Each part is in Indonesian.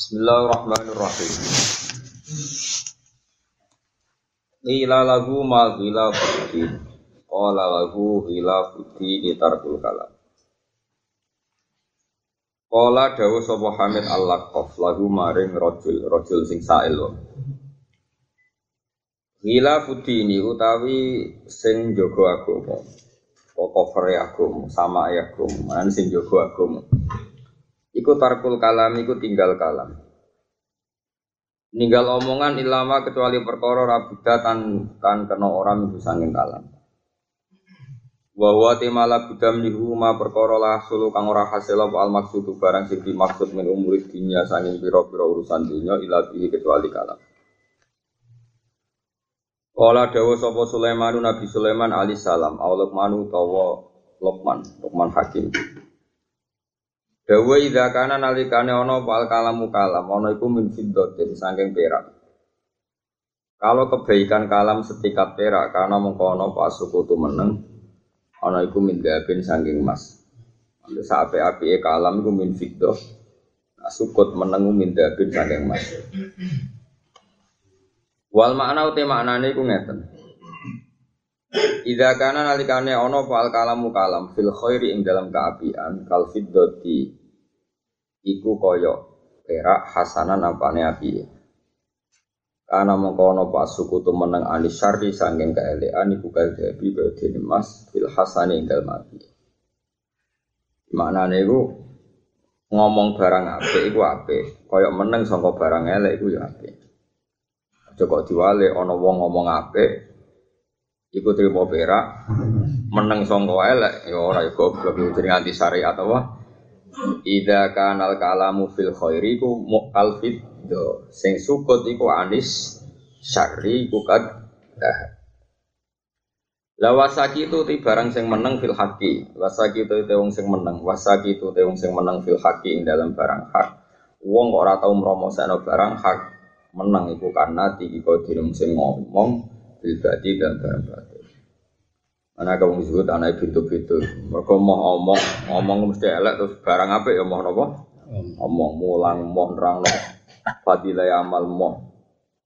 Bismillahirrahmanirrahim. Ila lagu ma gila fuddin. Qala lagu gila fuddin tarkul kalam. Qala dawu sapa Hamid Al-Laqaf lagu maring rajul rajul sing sail wa. Gila fuddini utawi sing jaga agama. Pokok agama, sama agama, man sing jaga agama. Iku tarkul kalam iku tinggal kalam. Ninggal omongan ilama kecuali perkara rabuda tan tan kena orang minggu sanging kalam. Wa timala budam ma perkara lah sulu kang ora hasil apa al maksud barang sing dimaksud min umur dunya sanging pira-pira urusan dunya ila bihi kecuali kalam. Kala dawa sapa Sulaiman Nabi Sulaiman alaihi salam, Allah manu tawa Luqman, Luqman Hakim. Dawa idza kana nalikane ana pal kalamu kalam ana iku min fiddatin saking perak. Kalau kebaikan kalam setikat perak karena mengkono pas suku tu meneng ana iku min gabin saking emas. Ambil sape api kalam iku min fiddah. Nah, sukut meneng min gabin saking emas. Wal makna uti maknane iku ngeten. Idza kana nalikane fal kalamu kalam fil khairi ing dalam keapian kal fiddati iku kaya perak hasanan apane api. Karena mengkono pas suku tu meneng anis syari sangking keelean iku kaya debi kaya dene mas fil hasani ing dalem api. Maknane iku ngomong barang apik iku apik, kaya meneng sangka barang elek iku ya apik. Aja diwale ana wong ngomong apik iku trimo perak meneng sangka elek ya ora ya goblok jeneng anti syariat apa Ida kanal kalamu fil khairi ku mu'al do sing sukut iku anis syari ku kad La wasaki itu ti barang sing meneng fil haki. Wasaki itu te wong sing meneng. Wasaki itu te wong sing meneng fil haki ing dalam barang hak. Wong ora tau mromoseno barang hak meneng iku karena iki kok sing ngomong bil badi dan barang. Anak kamu disebut anak pintu-pintu. Mereka mau ngomong, ngomong mesti elek terus barang apa ya mau nopo? Ngomong mulang, mau nerang no. Fadilah amal mau.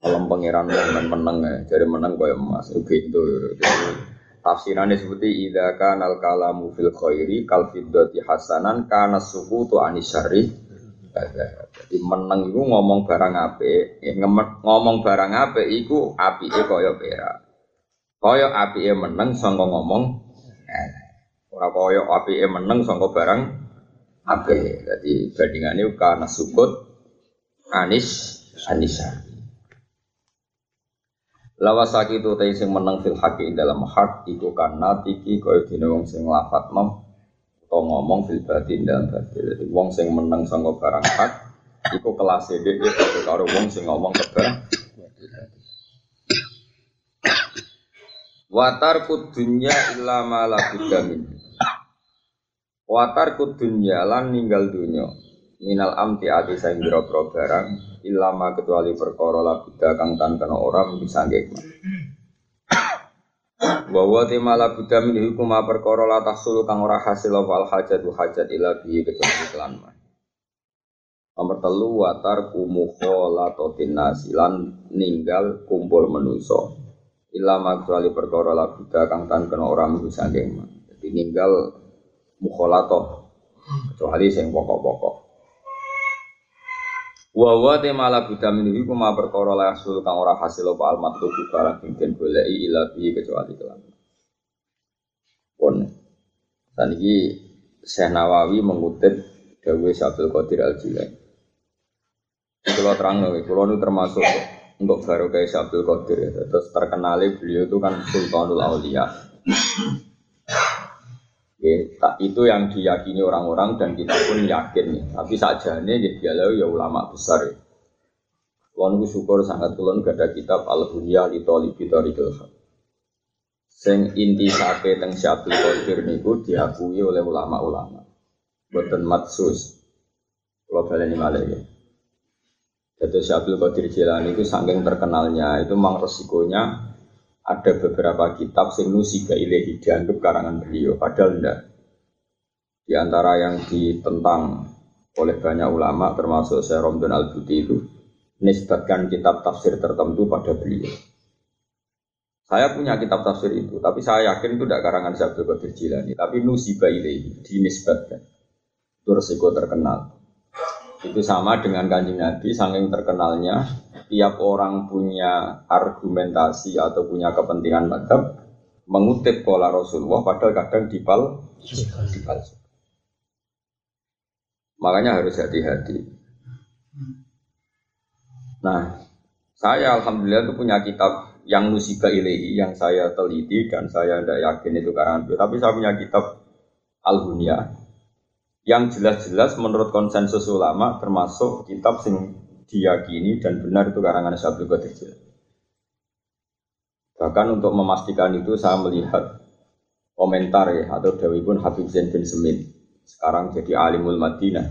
Alam pangeran mau men menang ya. Jadi menang kau emas. Itu Tafsirannya seperti ida kanal kalamu fil khairi kal fiddati hasanan kana tu anisyari. Jadi menang itu ngomong barang apa? Ngomong barang apa? Iku api kaya perak. Kaya api e meneng sangka ngomong eh, ora kaya api e meneng sangka barang api. Jadi bandingannya karena sukut anis anisa. Lawasaki itu tadi sing menang fil haki dalam hak iku karena tiki kaya dene wong sing lafat mem atau ngomong fil batin dalam batin. Jadi wong sing menang sangka barang hak iku kelas dhewe karo wong sing ngomong barang Watar kudunya illa ma la Watar kudunya lan ninggal dunya. Minal amti ati saing biro barang ilama kecuali perkara la kang tan kena orang bisa ngekma. Bahwa timala buddha min hukum perkara la tahsul kang ora hasil apa al hajat hajat ila bihi kecuali kelan Nomor telu watar kumuho latotin nasilan ninggal kumpul menuso ilama kecuali perkara la buddha kang tan kena ora minggu saking jadi ninggal mukholato kecuali sing pokok-pokok. Wa wa te mala buddha minhi ku ma perkara la hasil kang ora hasil apa al matlubu barang den goleki ila bi kecuali kelan. Pun saniki Syekh Nawawi mengutip Dawe Syabdul Qadir Al-Jilani. Kalau terang, kalau ini termasuk untuk baru kayak Abdul Qadir ya. Terus terkenal beliau itu kan Sultanul Aulia. Ya, itu yang diyakini orang-orang dan kita pun yakin nih. Tapi saja nih ya ya ulama besar ya. Kulon syukur sangat kulon gak ada kitab Al Hunya di Tolibi Torikul Sing inti sake teng Syabdul Qadir niku diakui oleh ulama-ulama. Boten matsus. Kalau balen malah ya. Jadi Syabdul Qadir Jilani itu saking terkenalnya itu memang resikonya ada beberapa kitab sing nusiga ilahi dianggap karangan beliau padahal enggak di antara yang ditentang oleh banyak ulama termasuk Syekh Romdon Al-Buti itu nisbatkan kitab tafsir tertentu pada beliau. Saya punya kitab tafsir itu, tapi saya yakin itu tidak karangan Syekh Abdul Qadir Jilani, tapi nusiba ilahi, dinisbatkan. Itu resiko terkenal. Itu sama dengan kanjeng Nabi, saking terkenalnya, tiap orang punya argumentasi atau punya kepentingan madhab, mengutip pola Rasulullah, padahal kadang dipal, dipal. Makanya harus hati-hati. Nah, saya alhamdulillah itu punya kitab yang musibah ilahi yang saya teliti dan saya tidak yakin itu karangan. Tapi saya punya kitab al yang jelas-jelas menurut konsensus ulama termasuk kitab yang diyakini dan benar itu karangan Syabdul Qadir Bahkan untuk memastikan itu saya melihat komentar ya atau Dawi pun Habib Zain bin Semin sekarang jadi alimul Madinah.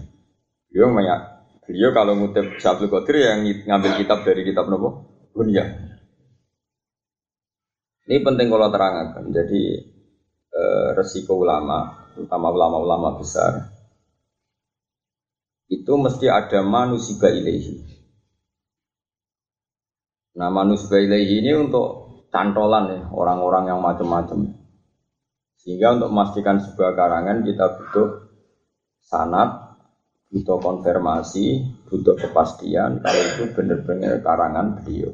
Beliau banyak beliau kalau ngutip Syabdul Qadir yang ngambil kitab dari kitab Nopo Bunya ini penting kalau terangkan. Jadi eh, resiko ulama, terutama ulama-ulama besar, itu mesti ada manusia ilahi. Nah manusia ilahi ini untuk cantolan ya orang-orang yang macam-macam. Sehingga untuk memastikan sebuah karangan kita butuh sanat, butuh konfirmasi, butuh kepastian kalau itu benar-benar karangan beliau.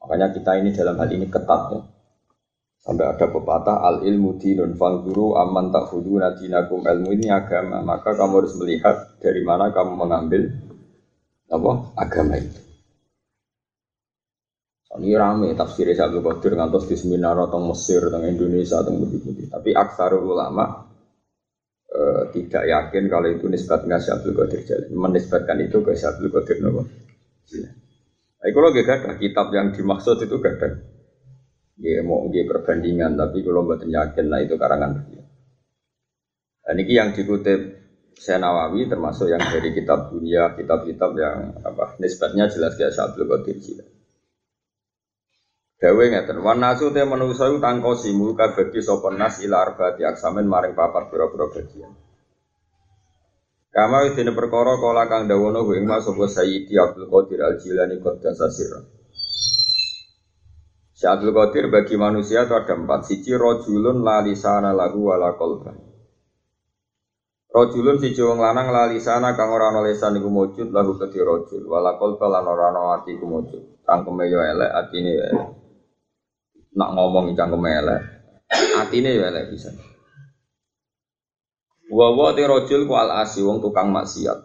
Makanya kita ini dalam hal ini ketat ya. Sampai ada pepatah al ilmu dinun guru aman tak fudu nadinakum ilmu ini agama. Maka kamu harus melihat dari mana kamu mengambil apa agama itu. Ini rame tafsir Abdul Qadir ngantos di seminar atau Mesir atau Indonesia atau budi-budi. Tapi aksar ulama e, tidak yakin kalau itu nisbatnya Abdul Qadir Jalan. Menisbatkan itu ke Abdul Qadir Nabi. Nah, kalau gak ada kitab yang dimaksud itu gak ada. Dia mau dia perbandingan, tapi kalau buat yakin lah itu karangan beliau. Dan ini yang dikutip saya termasuk yang dari kitab dunia, kitab-kitab yang apa nisbatnya jelas kayak Syabdul Qadir Jilani. Dawe ngeten, wan nasu te manusa tangkosi muka bagi sopan nas ila arba'ati aksamen maring papat pira-pira bagian. Kama idine perkara kala kang dawono ing mas sapa Sayyidi Abdul Qadir Al Jilani Qaddasa sirra. Si Abdul Qadir bagi manusia itu ada empat. Siji rojulun la lisana lahu wala qalban. Rojulun siji wong lanang la lisana kang ora ana lisan iku mujud lahu kedhi rojul wala qalba lan ora ana ati iku mujud. Cangkeme yo elek, atine yo elek. Nak ngomong cangkeme elek, atine yo elek bisa. Wa wa te rajul ku al asi wong tukang maksiat.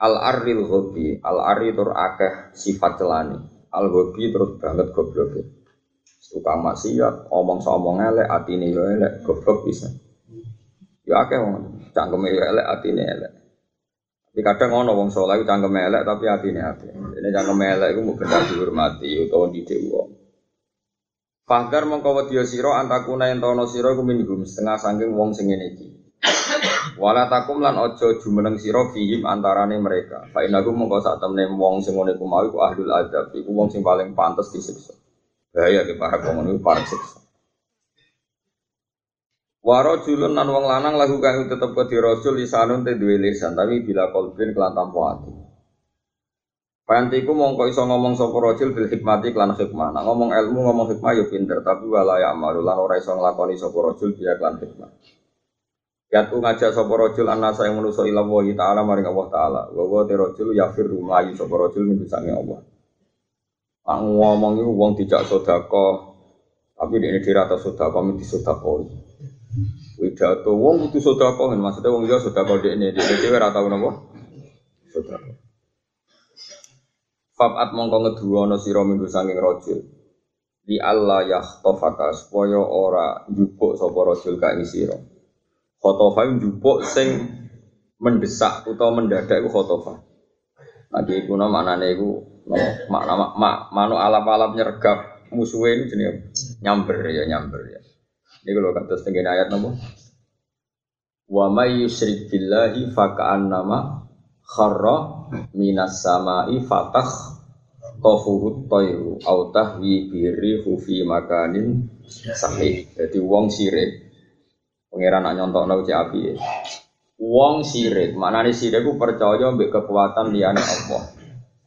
Al aril hobi, al ari tur akeh sifat celani. Al hobi terus banget goblok. Tukang maksiat, omong somong elek, atine yo elek, goblok bisa. Ya akeh wong cangkeme yo elek, atine elek. Tapi kadang ono wong saleh cangkeme elek tapi atine apik. Ini cangkeme elek iku mung benar dihormati utawa didik wong. Fahdar mongko wedya sira antakuna yen tono sira iku minhum setengah saking wong sing ngene iki. Wala takum lan aja jumeneng sira fihim antarane mereka. Fa inaku mongko sak temne wong sing ngene ku mau iku ahlul adab, iku wong sing paling pantes disiksa. Bahaya ke para wong niku para siksa. Waro julun nan wong lanang lagu kang tetep ke rasul lisanun te duwe lisan tapi bila kolbin kelan tanpa ati. Pantiku mongko iso ngomong sapa rajul bil hikmati klan hikmah. Nah, ngomong ilmu ngomong hikmah yo pinter, tapi wala ya amalu lan ora iso nglakoni sapa rajul biya klan hikmah. Yatu ngajak sapa rajul anasa yang manusa ila wa taala maring Allah taala. Wa wa rajul yafir mlayu sapa rajul min sange Allah. Nah, ngomong iku wong dijak sedekah tapi ini dira atau sedekah min disedekah. Widato wong kudu sedekah maksudnya wong liya sedekah dekne dhewe dhewe ora tau napa? Sedekah. Fabat mongko ngeduwono sira minggu sanging rajul. Li Allah yahtofaka supaya ora njupuk sapa rajul ka ing sira. Khotofa njupuk sing mendesak utawa mendadak iku khotofa. Nanti iku no maknane iku no, makna mak, mak manu alap-alap nyergap musuhe ini jenenge nyamber ya nyamber ya. Ini kalau kata setengah ayat nopo. Wa may yusyrik billahi fa ka'annama kharra minas samai fatah tofuhut toiru au tahwi biri hufi makanin sahih jadi wong sirik pangeran nak nyontok nau api Wong sirik, maknane sirik ku percaya mbek kekuatan liyane Allah.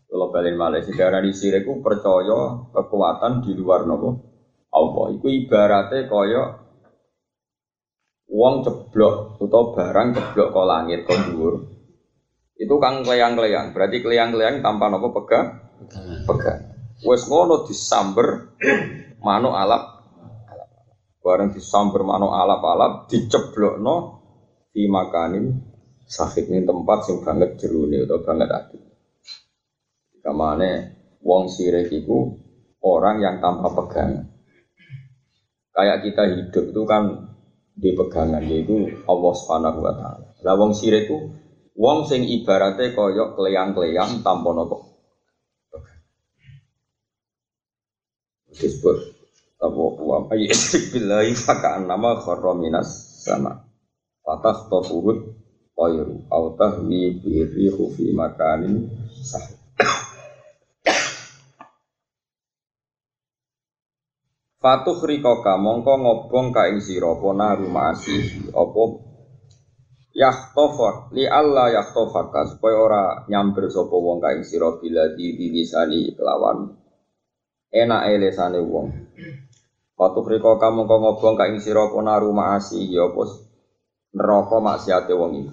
Kalau balik Malaysia darah di sirik ku percaya kekuatan di luar nopo Allah. Iku ibaratnya kaya wong ceblok atau barang ceblok ke langit ke dhuwur. Itu kang kleyang-kleyang, berarti kleyang-kleyang tanpa nopo pegang pegang. Wes ngono disamber manuk alap bareng disamber manuk alap-alap diceblokno di makanin sakit ini tempat sing banget jerune atau banget hati. Kamane wong sirik itu orang yang tanpa pegangan. Kayak kita hidup itu kan di pegangan yaitu Allah Subhanahu wa taala. Lah wong sirik itu wong sing ibaratnya koyok kleyang-kleyang tanpa nopo. Disebut apa apa ya? Billahi fakaan nama khorominas sama. Fatah tofuhud Toiru Au tahwi biri hufi makanin sah Fatuh rikoka mongko ngobong ka ing sira apa naru masih apa? Yahtofa li Allah yahtofaka supaya ora nyamber sapa wong ka ing sira bila di dilisani kelawan. Enak elesane wong Fatuh rikoka mongko ngobong ka ing sira apa naru masih ya apa maksiate wong iki.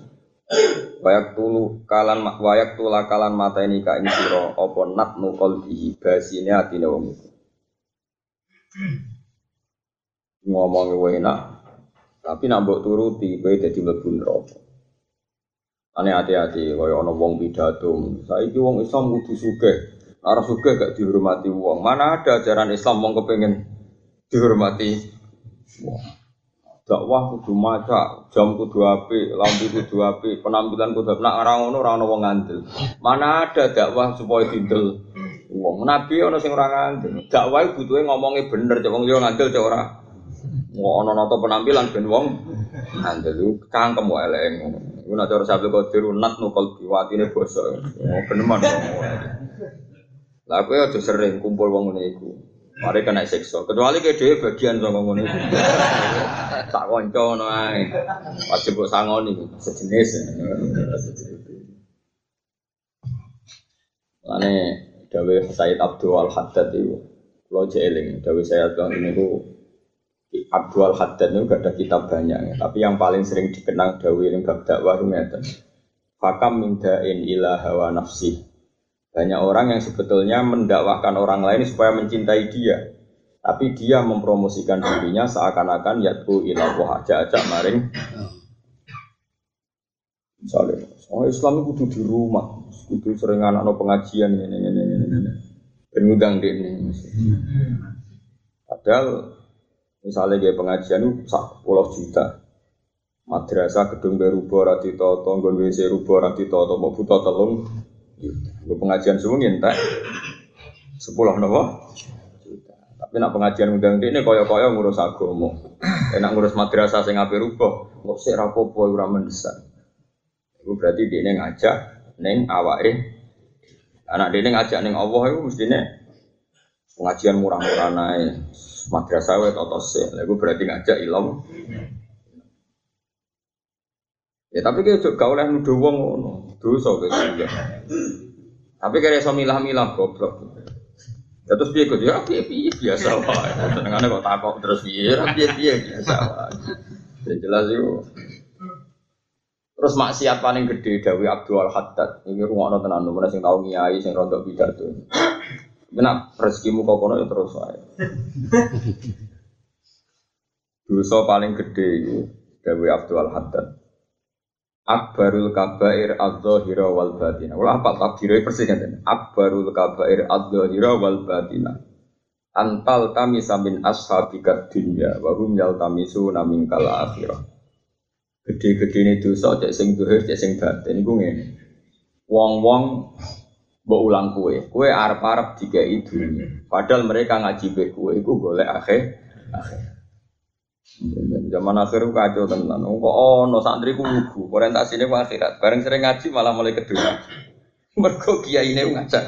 Wayak tulu kalan wayak tula kalan mata ini ka ing sira apa nat nukol di basine atine wong iku. Ngomong enak, tapi nak mbok turuti kowe dadi mlebu neraka. Ane hati-hati kaya ana wong pidato. Saiki wong Islam kudu sugih. Ora sugih gak dihormati wong. Mana ada ajaran Islam wong kepengin dihormati wong dakwah kudu maca, jam kudu api, lampu kudu api, penampilan kudu api. Nak ora ngono ora ono wong ngandel. Mana ada dakwah supaya dindel wong. Nabi ono sing ora ngandel. Dakwah butuhe ngomongnya bener, cek wong yo ngandel cek ora. Wong ono nata penampilan ben wong ngandel cangkem wae elek ngono. Iku nek cara sabda qadir nat nukul biwatine basa. Beneman. Lah kowe aja sering kumpul wong ngene. Mari kena sekso. Kecuali ke dhewe bagian saka ngono. Tak kanca ngono. Wajib kok sangoni sejenis. Lane dawe Said Abdul Al Haddad itu kalau jeeling dawe bilang ini tuh Abdul Al Haddad itu gak ada kitab banyak tapi yang paling sering dikenang dawe yang bab dakwah itu Fakam mindain ilah hawa nafsi banyak orang yang sebetulnya mendakwahkan orang lain supaya mencintai dia. Tapi dia mempromosikan dirinya seakan-akan yaitu ilah wah aja-aja maring. Misalnya, oh Islam itu di rumah, itu sering anak-anak pengajian ini, ini, ini, ini, penudang di ini. Padahal misalnya dia pengajian itu puluh juta, madrasah gedung berubah rati toto, gon WC rubah rati toto, mau buta telung, Gue pengajian semua tak sepuluh nopo. Tapi nak pengajian undang ini koyo koyo ngurus agama. Enak ngurus madrasah sing ape rubah. Kok sih rapopo ora mendesak. Itu berarti dia ngajak neng awake. Anak dia ngajak neng Allah itu mestinya pengajian murah-murah naik madrasah wae totos sih. Lalu berarti ngajak ilmu. Ya tapi kayak juga oleh nuduh wong ngono. Dosa gitu. Tapi kayak iso milah-milah goblok. Ya terus piye kok ya piye biasa wae. Senengane kok takok terus piye piye piye biasa wae. Ya jelas itu. Terus maksiat paling gede Dawi Abdul Haddad. Ini rungokno tenan nomor sing tau ngiyai sing rontok pidato. Benak rezekimu kok kono ya terus wae. Dosa paling gede itu Dawi Abdul Haddad. Akbarul kabair adzahira wal batina. Wala apa takdirnya persis kan? Akbarul kabair adzahira wal batina. Antal kami samin ashabika dunya wa hum yaltamisu namin kal akhirah. Gede-gede ini dosa cek sing dohir cek sing batin ngene. Wong-wong mbok ulang kue, kue arep-arep dikai dunia. Padahal mereka ngaji be kue iku golek akhir akhir. Zaman akhir kacau tenan. Kok ono santri ku lugu, orientasine ku akhirat. Bareng sering ngaji malah mulai kedua. Mergo ini ngajak.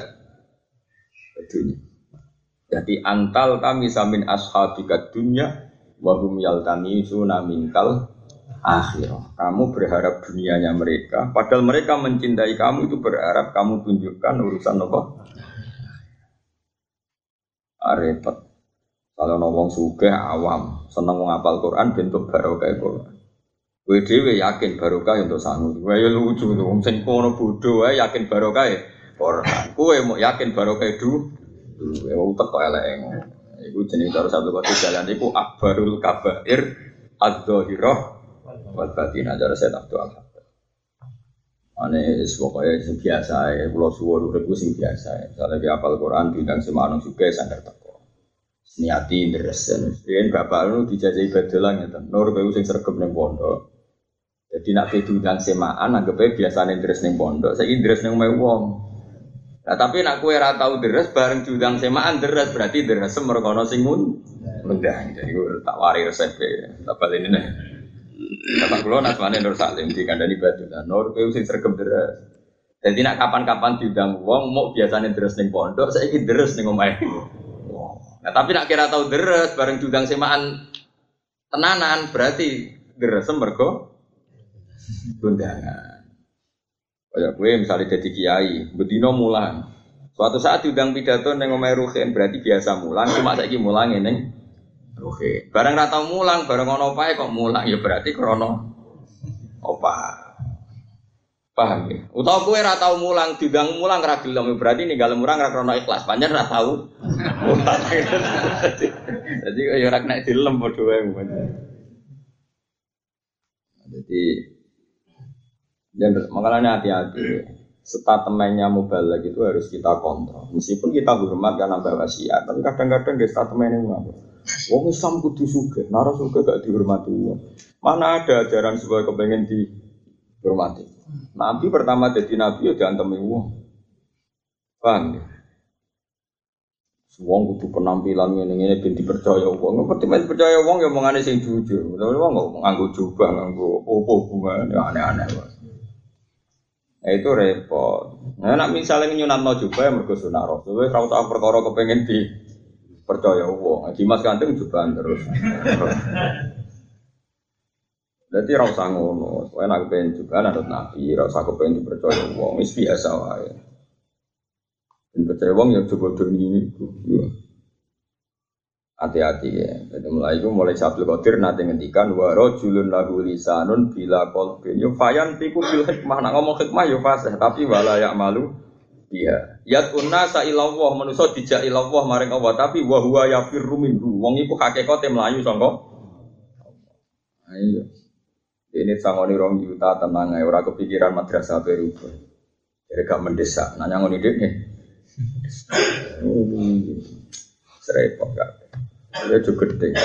Jadi antal kami samin ashabika dunya wahum yaltani sunaminkal akhirah. Kamu berharap dunianya mereka, padahal mereka mencintai kamu itu berharap kamu tunjukkan urusan apa? Arepet. Kalau ngomong suge awam, seneng ngapal Quran bentuk barokah Quran. Gue dewe yakin barokah untuk sangu. Gue ya lucu tuh, sing kono bodoh yakin barokah Quran. Gue mau yakin barokah itu, gue mau teko elek Iku jenis cara satu kota jalan iku akbarul kabair ad-dhahirah wal batin ajar saya tak doa. Ane pokoknya sing biasa ya, pulau suwon udah sing biasa ya. Dia apal Quran bintang semanung juga sandar teko. Niati deres, ini bapak lu dijajahi bedolang ya, nur kau sing sergap neng pondok. Jadi nak diundang semaan, anggapnya biasa neng deres neng pondok. Saya deres neng wong. Nah, tapi nak kue rata deres bareng diundang semaan deres berarti deres merkono sing undang. Jadi gue tak wari resep tak balik ini nih. Kata kulo nasmane Nur Salim di kandani batu dan Nur kue sing sergap deres. Jadi nak kapan-kapan diundang wong mau biasanya deres neng pondok, saya ingin deres neng omai. Nah tapi nak kira tahu deres bareng diundang semaan tenanan berarti deres mergo undangan. Kayak gue misalnya jadi kiai, bedino mulang. Suatu saat diundang pidato neng omai ruhin berarti biasa mulang, cuma saya mulang neng ruhin. Barang ratau mulang, barang ono opai kok mulang ya berarti krono opa. Paham ya? Utawa gue ratau mulang, diundang mulang ra gelem berarti ninggal murang ra krono ikhlas. Panjen ra tau. Jadi ya ora kena dilem padha wae. Jadi dan makanya hati-hati. Statementnya mubalak itu harus kita kontrol. Meskipun kita hormat karena bawa wasiat, tapi kadang-kadang di statementnya ngapa? Wong Islam kudu suge, nara suge gak dihormati Mana ada ajaran supaya kepengen dihormati? Nabi pertama jadi nabi ya diantemi wong. Paham ya? Wong kudu penampilan ngene ngene ben dipercaya wong. Ngerti men percaya wong ya omongane sing jujur. Tapi wong kok nganggo jubah, nganggo opo bunga ya aneh-aneh. Nah, itu repot. Nah, nak misalnya nyunatno juga ya mergo sunah Rasul, wis ora usah perkara kepengin di percaya wong. Dimas Kanting juga terus. Jadi ora usah. Soale nak pengen juga anut Nabi, ora usah kepengin dipercaya wong, wis biasa wae. Dan percaya wong ya coba doni itu. Hati-hati ya. Jadi mulai itu mulai Sabtu Qadir nanti ngendikan wa rajulun lahu lisanun bila qalbin. Yo fayan tiku bil hikmah. Nak ngomong hikmah yo fasih tapi wala ya malu dia. Yat unna sa ilawah manusa dijak ilawah maring Allah tapi wa huwa yafirru minhu. Wong iku hakikate mlayu sangka Ayo. Ini sangoni rong juta tenang ae ora kepikiran madrasah berubah. Jadi gak mendesak. Nanya ngoni nih. Serepot gak. Ya juga gede.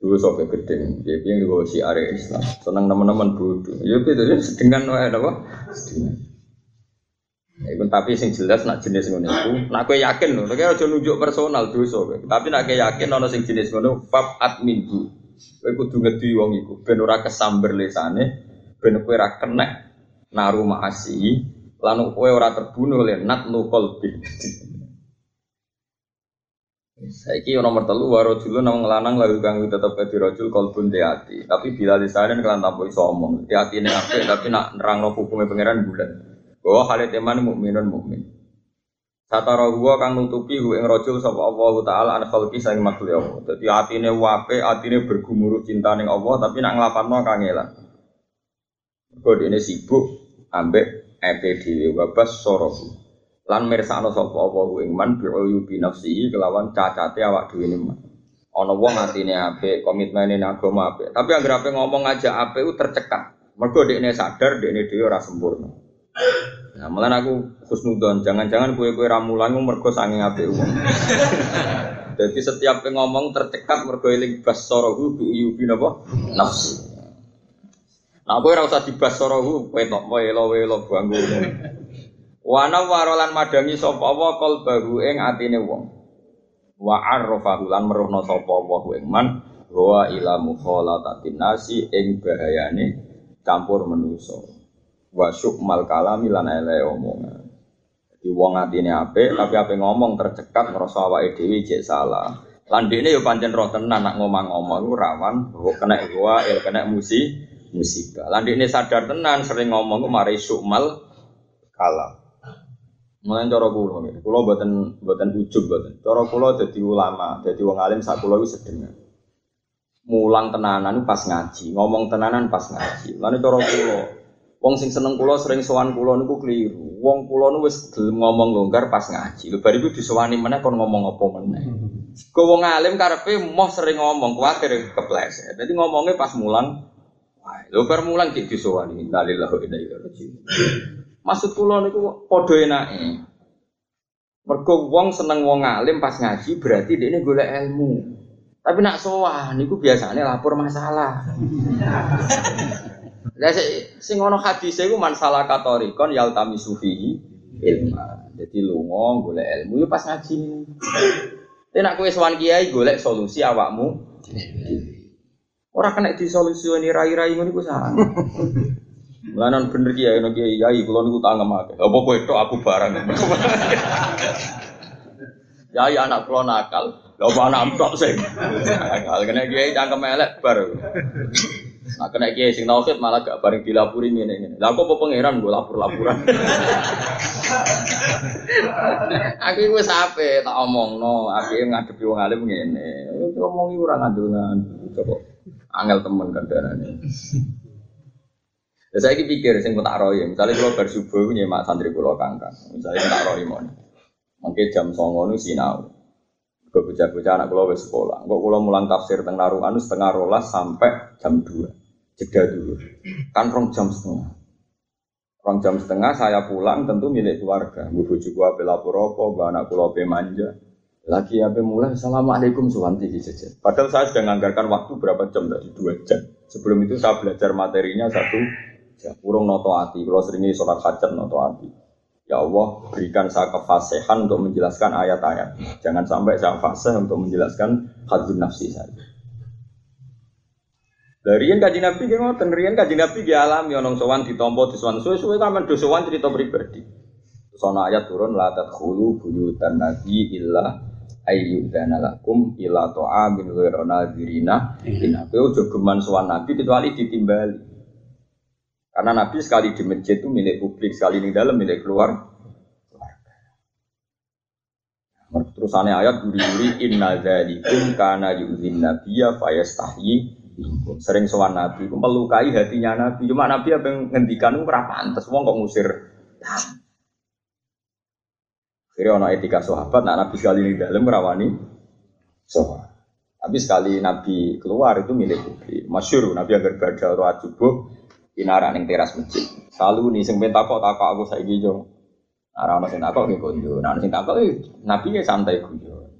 Dulu sok gede. Jadi yang gue si area Islam. Senang teman-teman bodoh. Ya itu ya sedengan wae apa? Sedengan. Ya, tapi sing jelas nak jenis ngono iku, nak kowe yakin lho, nek aja nunjuk personal dosa kowe. Tapi nak kowe yakin ana sing jenis ngono, fab admin bu. Kowe kudu ngedi wong iku ben ora kesamber lesane, ben kowe ora kena naru maasi, lan kowe ora terbunuh oleh nat qalbi. Saiki nomor telu waro dulu nang lanang lalu kang tetep ke rojul kolbun di hati. Tapi bila disaren kelan tanpa iso omong. Di tapi nak nerangno hukumnya pangeran bulan. Bahwa hal teman mukminun mukmin. Satara huwa kang nutupi hu ing rajul sapa Allah taala an khalqi sang makhluk Allah. Atine wape, atine bergumuruh cinta ning Allah tapi nak nglapanno kangelan. Mergo ini sibuk ambek EP dhewe wabas sorohu lan mirsakno sapa apa ku ing man bi'uyubi nafsihi kelawan cacate awak dhewe man. Ana wong atine apik komitmene agama apik. Tapi anggere ngomong aja apik tercekat mergo dekne sadar dekne dhewe ora sempurna Nah, malah aku khusnudon, jangan-jangan kue-kue ramulan mergo sanging apik wong. Jadi setiap ngomong tercekat mergo eling basarahu bi yubi napa? Nafsu. Nah, kowe ora usah dibas sarahu, kowe tok welo-welo bangku. Wana warolan madangi sapa wa qalbahu ing atine wong. Wa arrafahu lan meruhna sapa wa ing man wa ila mukhalatatin nasi ing bahayane campur manusa. Wa syukmal kalami lan ele omongan. Di wong atine apik tapi ape ngomong tercekat ngrasa awake dhewe salah. Landine yo pancen roh tenan nak ngomong-ngomong iku rawan kena gua il kena musi musibah. Landine sadar tenan sering ngomong ku mari sukmal kalam. Mulai cara kula nggih. Kula mboten mboten ujug mboten. Cara kula dadi ulama, dadi wong alim sak kula sedengan. Mulang tenanan pas ngaji, ngomong tenanan pas ngaji. Lan cara Wong sing seneng kula sering sowan kula niku keliru. Wong kula nu wis ngomong longgar pas ngaji. Lho bar iku disowani meneh kon ngomong apa meneh. Kok wong alim karepe moh sering ngomong kuwatir kepleset. Dadi ngomongnya pas mulang lho bar mulang dik disowani. Innalillahi wa inna ilaihi raji'un. Maksud kula niku padha enake. Mergo wong seneng wong alim pas ngaji berarti dia ini golek ilmu. Tapi nak sowan niku biasanya lapor masalah. Lah sing ngono hadis iku man salah katorikon yaltami sufihi ilma. Jadi lunga golek ilmu yo pas ngaji. Tapi nak kowe sowan kiai golek solusi awakmu. Ora kena disolusioni rai-rai ngono iku salah. Melanan bener kiai no kiai kiai kula niku tangem akeh. Apa kowe tok aku barang. Yai anak kula nakal. Lha apa anak tok sing. Nakal kena kiai cangkem elek bar. Nah, kena kiai sing tauhid malah gak bareng dilapuri ngene ngene. Lah kok pangeran gue lapor-laporan. aku wis ape tak omongno, aku ngadepi wong alim ngene. Ngomongi ora ngandel-ngandel. Coba angel temen kandhane. Ya saya pikir sing tak roy, misalnya kalau bersubuh nyemak santri kulo kangkang, misalnya tak roy mon, mungkin jam songo nu sinau, gue bocah-bocah anak wes sekolah, gue kulo mulang tafsir tengah anu setengah rolas sampai jam dua jeda dulu. Kan rong jam setengah. Rong jam setengah saya pulang tentu milik keluarga. Bu bojo gua ape lapor apa, anak kula ape manja. Lagi ape mulai assalamualaikum suwanti saja. Padahal saya sudah menganggarkan waktu berapa jam tadi dua jam. Sebelum itu saya belajar materinya satu jam. Kurung noto hati. Kalau seringnya sholat hajat noto hati. Ya Allah, berikan saya kefasihan untuk menjelaskan ayat-ayat. Jangan sampai saya fasih untuk menjelaskan hadun nafsi saya. Dari yang kaji nabi dia ngoten, rian kaji nabi dia alami onong sowan ditompo sowan suwe-suwe kamen do sowan cerita pribadi. Sono ayat turun la tadkhulu buyutan nabi illa ayyudana lakum ila ta'amin ghairu nadirina. Ina kowe aja geman sowan nabi kecuali ditimbali. Karena nabi sekali di masjid itu milik publik, sekali di dalam milik keluar. Terusannya ayat guri-guri inna dzalikum kana yu'zin nabiyya fayastahyi Sering sowan Nabi, melukai hatinya Nabi. Cuma Nabi apa yang ngendikan itu berapa pantas. Wong kok ngusir. Jadi ono etika sahabat, nak Nabi sekali di dalam merawani sahabat. Tapi sekali Nabi keluar itu milik publik. Masyur, Nabi agar berada roh subuh inara neng teras masjid. Selalu nih sing ben takok takok aku saiki yo. Ora ono sing takok nggih konjo. Nah sing takok eh, Nabi ya santai guyon.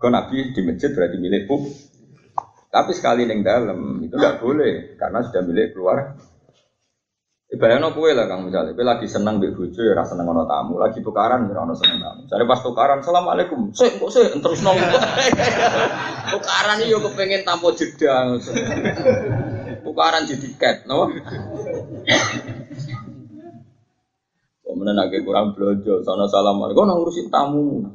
Kau Nabi di masjid berarti milik publik. Tapi sekali neng dalam itu nggak boleh karena sudah milik keluar. Ibaratnya kue lah kang misalnya, kue lagi seneng di ya rasa seneng tamu, lagi tukaran ya ono seneng tamu. Jadi pas tukaran, assalamualaikum, sih kok sih terus nong tukaran iyo kepengen tamu jeda, tukaran jadi tiket, no? Kemudian agak kurang belanja, sana assalamualaikum, nong ngurusin tamu.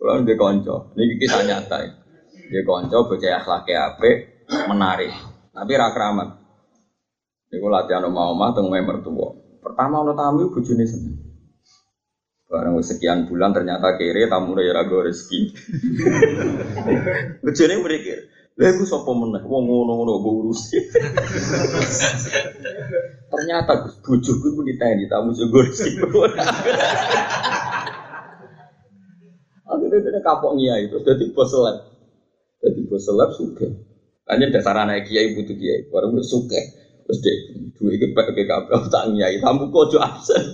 Kalau dia konco, ini kisah nyata ya. Dia konco bocah akhlaknya apik, menarik. Tapi ra keramat. Iku latihan omah omah teng mertua. Pertama ono tamu bojone seneng. Barang sekian bulan ternyata kere tamu ya ragu rezeki. Bojone berpikir, Lha iku sapa meneh wong ngono-ngono mbok urus. Ternyata Gus bojoku iku diteni tamu sego rezeki. Akhirnya dia kapok ngiyai terus dadi bos. Bos seleb suke. Hanya dasar anak kiai butuh kiai. Baru gue suke. Terus dua itu pakai PKB, tak nyai, tamu kojo absen.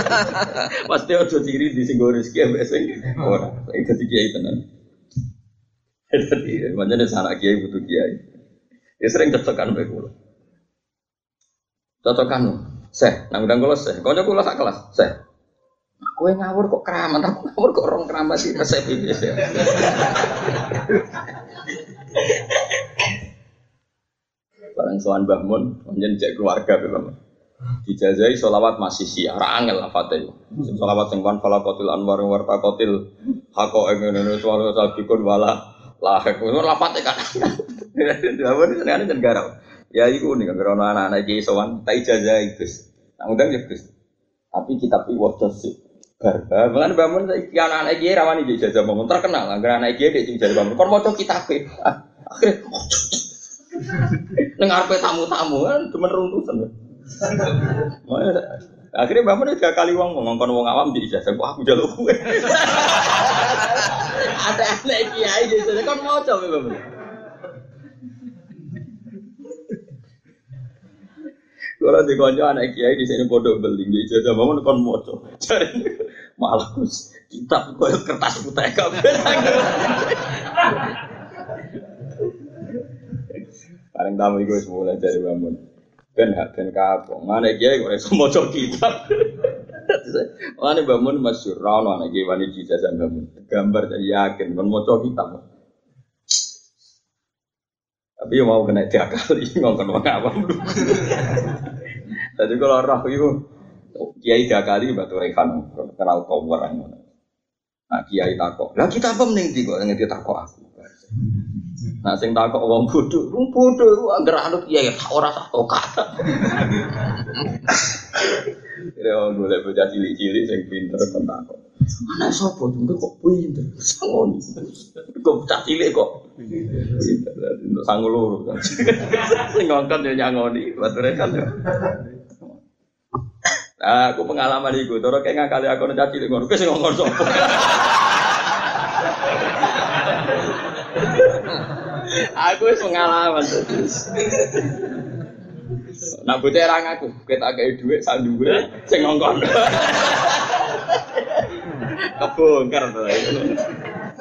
Pasti ojo diri di singgol rezeki ya biasanya. Orang, saya jadi kiai tenan. Jadi, macam ada anak kiai butuh kiai. Ya sering cocokan baik kulo. Cocokan, seh, nang udang kulo seh. Kau kulo sak kelas, seh. Kue ngawur kok keramat, aku ngawur kok orang keramat sih resep ini. Barang soan bangun, kemudian cek keluarga memang. Dijazai solawat masih siar, angel lah fatih. Solawat sing fala kotil anwar warta kotil hako engen ini suara sabikun wala lahek. Itu lah fatih kan. Dawon ini ada jenggara. Ya iku nih kan anak-anak kiai sowan tak itu. Nah undang ya Gus. Tapi kitab iki waca sih. Bar, bahkan bangun iki anak-anak kiai rawani ijazah bangun terkenal. Agar anak kiai dia ijazah bangun. Kon maca kitab e. Akhirnya Dengar tamu-tamu kan cuma runtusan. Akhirnya Mbak Mun tiga kali wong ngongkon wong awam di ijazah, wah aku jaluk gue. Ada anak kiai di sana kan mau coba Mbak Mun. Kalau di konco anak kiai di sini bodoh beli di ijazah Mbak Mun kon coba. Malah kitab koyo kertas putih kabeh. Paling tamu itu semula dari bangun. Ben hak ben kapok. Mana kiai kok iso maca kitab. Mana bangun masyhur ra ono anak kiai wani jasa bangun. Gambar jadi yakin kon maca kitab. Tapi mau kena tiga kali ngomong wong awam. Jadi kalau roh itu kiai tiga kali batu rekan kenal tower Nah kiai takok. Lah kita apa mending tiga yang takok aku. Nah sing takok wong bodho, wong bodho iku anggere anut kiai ora sak kata. Ya golek bocah cilik-cilik sing pinter kon takok. Anak sapa jengke kok pinter? Sangon. Kok bocah cilik kok. Untuk sangu loro. Sing ngongkon yo nyangoni, bature kan yo. Nah, aku pengalaman iku, cara kayak ngakali aku nek cilik ngono, wis ngongkon sapa. Aku wis pengalaman terus. Nak bocah ra ngaku, kita kayak duit sak duwe sing ngongkon. Kebongkar to.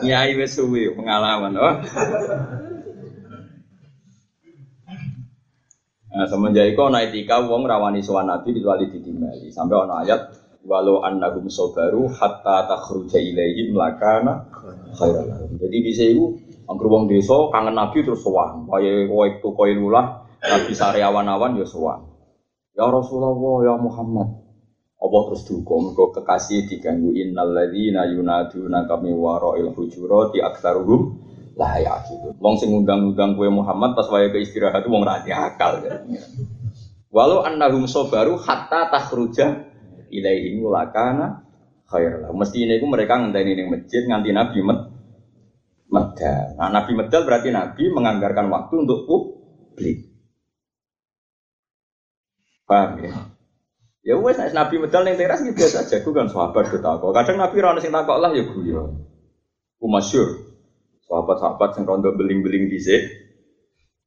Nyai wis suwi pengalaman, oh. Nah, semenjak itu ana etika wong rawani sowan Nabi kecuali ditimbali. Sampai ana ayat walau annahum sabaru hatta takhruja ilaihim lakana khairan. Jadi di sini Angger wong desa kangen Nabi terus sowan. Kaya itu koyo lulah Nabi sariawan-awan ya sowan. Ya Rasulullah ya Muhammad. Allah terus duka mergo kekasih diganggu innal ladzina yunaduna kami wara'il hujurati aktsaruhum la yaqilun. Wong sing ngundang-undang kowe Muhammad pas wayahe istirahat wong ra akal. Walau annahum sabaru hatta takhruja ilaihim lakana khair lah. Mesti ini mereka ngenteni ning masjid nganti Nabi met medal. Nah, Nabi medal berarti Nabi menganggarkan waktu untuk publik. Paham ya? Ya wes Nabi medal ning teras gitu biasa aja, kan sahabat kita kok. Kadang Nabi ora sing takok lah ya ya. Ku masyhur. Sahabat-sahabat sing rondo beling-beling dhisik.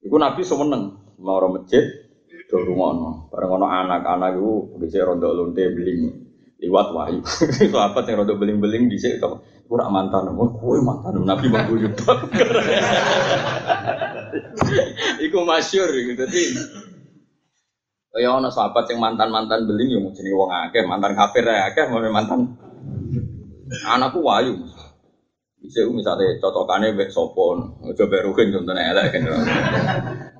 Iku Nabi semeneng mau ora masjid do rungono. Bareng ono anak-anak iku dhisik rondo lonte beling liwat wahyu. Sahabat sing rondo beling-beling dhisik to kurang mantan, oh kue mantan Nabi mengguyur Iku masyur gitu, jadi Ya ono sahabat yang mantan mantan beling ya mungkin wong akeh mantan kafir ya akeh mau mantan. Anakku wayu. Bisa misalnya cocokannya bek sopon coba berukin contohnya elek kan.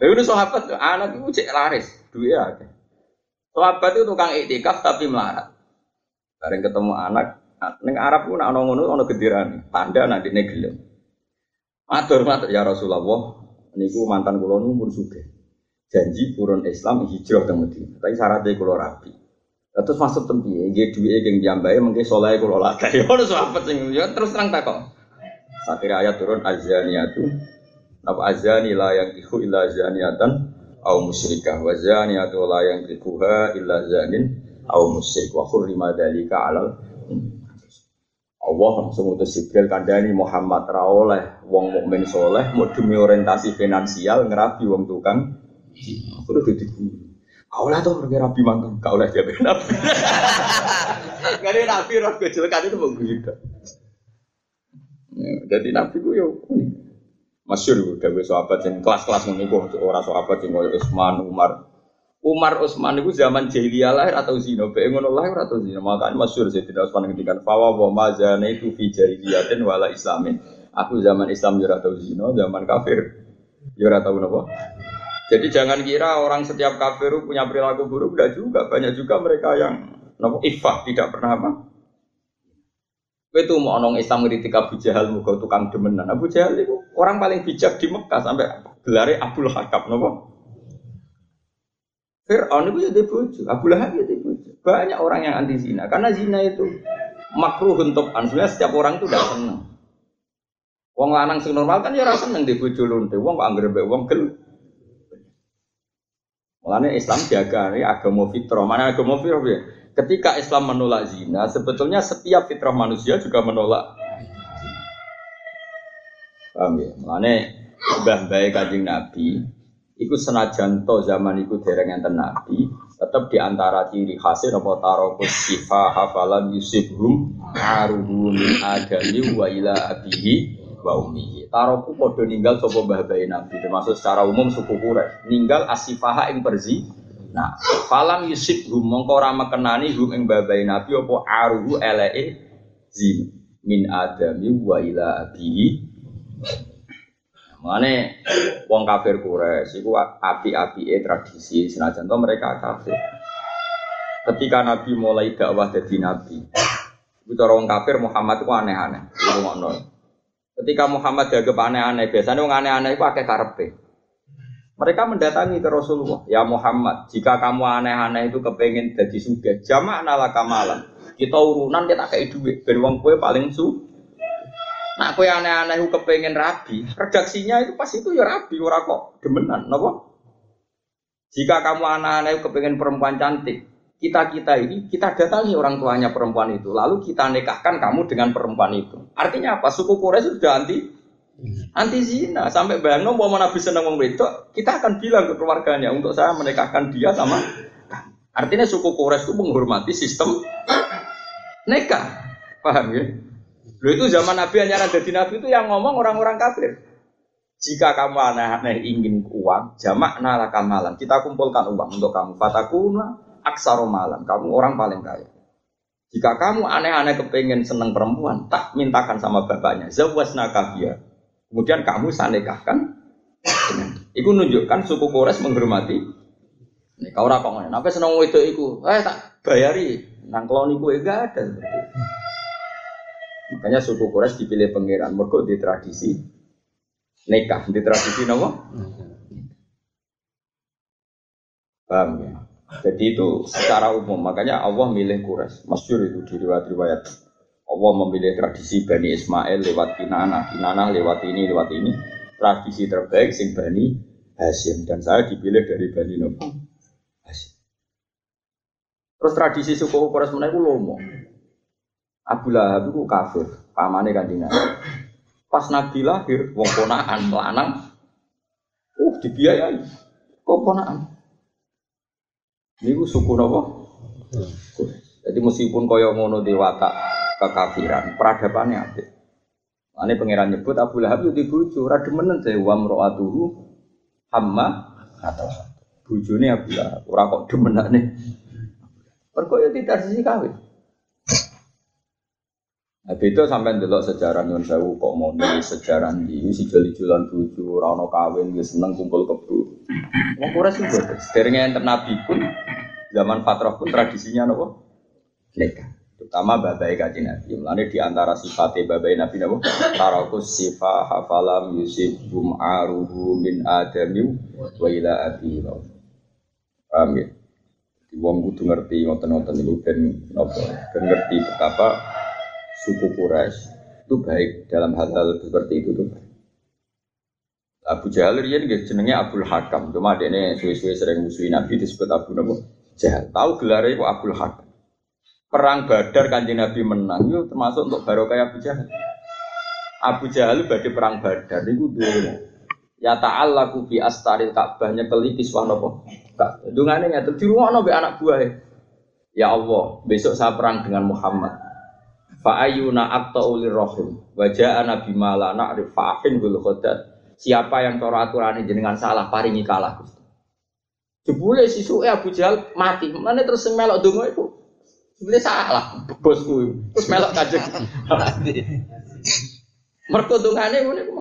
Tapi udah sahabat anak itu cek laris duit ya sahabat itu tukang iktikaf tapi melarat. Bareng ketemu anak Neng Arab pun ana ngono ana gendirane, tanda nanti dene gelem. Matur matur ya Rasulullah, niku mantan kula nu pun. Janji purun Islam hijrah ke Madinah. Tapi syaratnya kula rapi. Terus masuk tempi, nggih duwe geng jambae mengke saleh kula. Ya ono sahabat ya terus terang takok. Akhirnya ayat turun azaniyatu apa azani la yang iku illa zaniatan au musyrikah wa zaniyatu la yang ikuha illa zanin au musyrik wa hurrima dzalika alal Allah langsung utus Jibril kandani Muhammad ra oleh wong mukmin soleh mau demi orientasi finansial ngerapi wong tukang aku udah jadi kau lah tuh pergi rapi mantan kau lah jadi nabi karena nabi roh kecelakaan itu mau gitu jadi nabi gue yo masyur gue sahabat yang kelas-kelas menunggu orang sahabat yang Utsman Umar Umar Utsman itu zaman jahiliyah lahir atau zina, bae ngono lahir atau zina. Makanya masyhur Sayyidina Utsman ngendikan fawa wa mazana itu fi jahiliyatin wala islamin. Aku zaman Islam yo atau zina, zaman kafir yo ora tau napa. Jadi jangan kira orang setiap kafir punya perilaku buruk, tidak juga. Banyak juga mereka yang nopo ifah tidak pernah apa. Itu mau nong Islam ngeritik Abu Jahal muka tukang demenan. Abu Jahal itu orang paling bijak di Mekah sampai gelare Abdul Hakam nopo. Fir'aun itu jadi bojo, Abu Lahab bojo. Banyak orang yang anti zina karena zina itu makruh untuk sebenarnya setiap orang itu tidak senang. Wong lanang sing normal kan ya rasa seneng di bojo lonte. Wong kok anggere wong gel Mulanya Islam jaga ini agama fitrah. Mana agama fitrah ya? Ketika Islam menolak zina, sebetulnya setiap fitrah manusia juga menolak. Paham ya? Mulanya mbah baik kajing Nabi, ikut senajan to zaman ikut dereng enten Nabi, tetap di antara ciri khasnya apa tarokus sifa hafalan yusibhum aruhu min adami wa ila abihi wa ummihi. Taroku podo ninggal sapa mbah Nabi termasuk secara umum suku Quraisy. Ninggal asifaha ing perzi. Nah, falam yusib hum mongko ora mekenani hum ing mbah Nabi apa aruhu eleke zin min adami wa ila abihi. Mane wong kafir Quraisy iku api-apike tradisi senajan to mereka kafir. Ketika Nabi mulai dakwah jadi nabi, itu orang kafir Muhammad itu aneh-aneh. Ketika Muhammad dianggap aneh-aneh, biasanya orang aneh-aneh itu pakai karpe. Mereka mendatangi ke Rasulullah, ya Muhammad, jika kamu aneh-aneh itu kepengen jadi suge, jamak nala kamalan. Kita urunan kita kayak duit, ben wong kue paling su. Nah, kue aneh-aneh itu kepengen rabi, redaksinya itu pas itu ya rabi, ora kok demenan, nopo? Jika kamu aneh-aneh kepengen perempuan cantik, kita kita ini kita datangi orang tuanya perempuan itu lalu kita nikahkan kamu dengan perempuan itu. Artinya apa? Suku Quraisy sudah anti anti zina. Sampai bayang mau nabi senang wong wedok? Kita akan bilang ke keluarganya untuk saya menikahkan dia sama artinya suku Quraisy itu menghormati sistem nikah. Paham ya Lalu itu zaman Nabi hanya ada di Nabi itu yang ngomong orang-orang kafir. Jika kamu aneh-aneh ingin uang, jamak nalaka malam. Kita kumpulkan uang untuk kamu. Fatakuna aksaro malam, kamu orang paling kaya. Jika kamu aneh-aneh kepengen seneng perempuan, tak mintakan sama bapaknya, zawas nakabia. Kemudian kamu sanekahkan. Iku nunjukkan suku Kores menghormati. Nih kau kok Apa seneng itu iku? Eh tak bayari. Nang kelon iku enggak ada. Makanya suku Kores dipilih pangeran mergo di tradisi nikah, di tradisi nopo? Paham ya? Jadi itu secara umum, makanya Allah milih Quraisy. Masyur itu di riwayat-riwayat. Allah memilih tradisi Bani Ismail lewat Kinana, Kinana lewat ini, lewat ini. Tradisi terbaik sing Bani Hashim. Dan saya dipilih dari Bani Hashim. Terus tradisi suku Quraisy mana itu lomo. Abu Lahab itu kafir, pamane kan Pas Nabi lahir, wong ponaan, lanang, uh dibiayai, kok ponaan. Ini suku nopo. Jadi meskipun koyo ngono dewata kekafiran, peradabannya ada. Ini pangeran nyebut Abu Lahab itu dibujuk, rada menen saya wa mro'atuhu hamma atau bujune Abu Lahab, ora kok demenane. Mergo ya tidak sisi kawin. Nah, itu sampai delok sejarah nyon sewu kok mau sejarah ini si jeli jualan buju, rano kawin, dia seneng kumpul kebu. Mau sih buat. Seringnya yang nabi pun zaman fatrah pun tradisinya nopo nikah. Terutama babai kaji nabi. Mulane di antara sifatnya babai nabi nopo tarakus sifa hafalam yusuf bum aruhu min adami wa ila abi Paham ya? Wong kudu ngerti ngoten-ngoten niku ben nopo ben ngerti betapa suku Quraisy itu baik dalam hal-hal seperti itu tuh. Abu Jahal dia nih jenengnya Abdul Hakam, cuma dia ini suwe-suwe sering musuhin Nabi disebut Abu Nabi Jahal. Tahu gelarnya itu Abdul Hakam. Perang Badar kanji Nabi menang, itu termasuk untuk barokah Abu Jahal. Abu Jahal bagi perang Badar itu dulu. Ya ta'allaku bi astaril Ka'bahnya keli kiswah nopo. Dungane ngatur di rumah nopo anak buah. Ya Allah, besok saya perang dengan Muhammad. Fa ayuna aqta'u rohim wa ja'a nabi na'rif fa'afin bil khodat. Siapa yang cara aturan jenengan salah paringi kalah Gusti. Jebule sisuke Abu Jahal mati. Mana terus melok donga iku. Jebule salah bosku. Terus melok kajek. Mergo dongane ngene iku.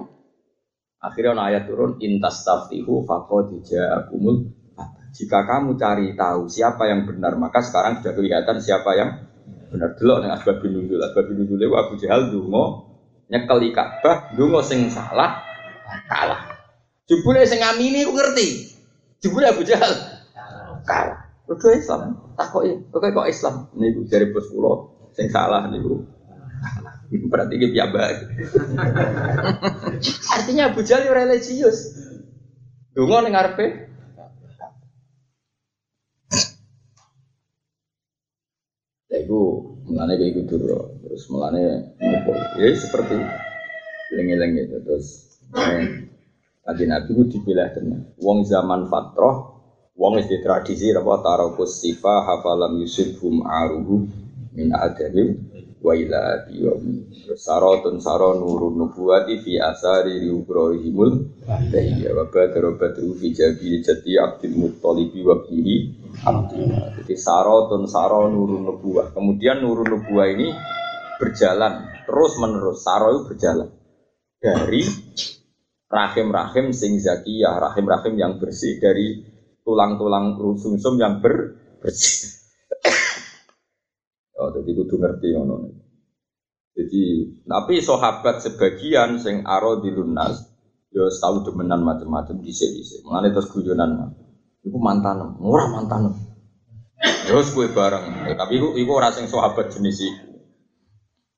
Akhirnya ada ayat turun intas taftihu faqad ja'akumul jika kamu cari tahu siapa yang benar, maka sekarang sudah kelihatan siapa yang benar. Delok ning asbab nuzul, asbab nuzul itu Abu Jahal dungo nyekel Ka'bah, dungo sing salah kalah. Jebule sing ngamini ku ngerti. Jebule Abu Jahal kalah. Udah Islam, takoki, oke kok Islam. Niku dari bos kula sing salah niku. Berarti dia piambak. Artinya Abu Jahal religius. Dungo ning ngarepe Ya itu mulane kayak gitu dulu. Terus mulane ngumpul. Ya seperti lengi-lengi itu terus. Tadi Nabi itu dipilah tenan. Wong zaman fatroh, wong di tradisi apa tarokus sifa hafalam yusufum aruhu min adabim wa ila biyomi sarotun saro nurun nubuwati fi asari riubrahimul bahiyya wa badara badru fi jabi jati abdil muttalibi wa bihi jadi sarotun saro nurun nubuwah. Kemudian nurun nubuwah ini berjalan terus menerus. Saro itu berjalan dari rahim-rahim sing zakiyah rahim-rahim yang bersih dari tulang-tulang sumsum yang ber bersih jadi kudu ngerti ngono. Jadi, tapi sahabat sebagian sing aro di lunas, yo tahu demenan macam-macam di sini. Mengenai terus guyonan, itu mantan, murah mantan. Yo gue bareng, ya, tapi itu itu orang sing sahabat jenis itu.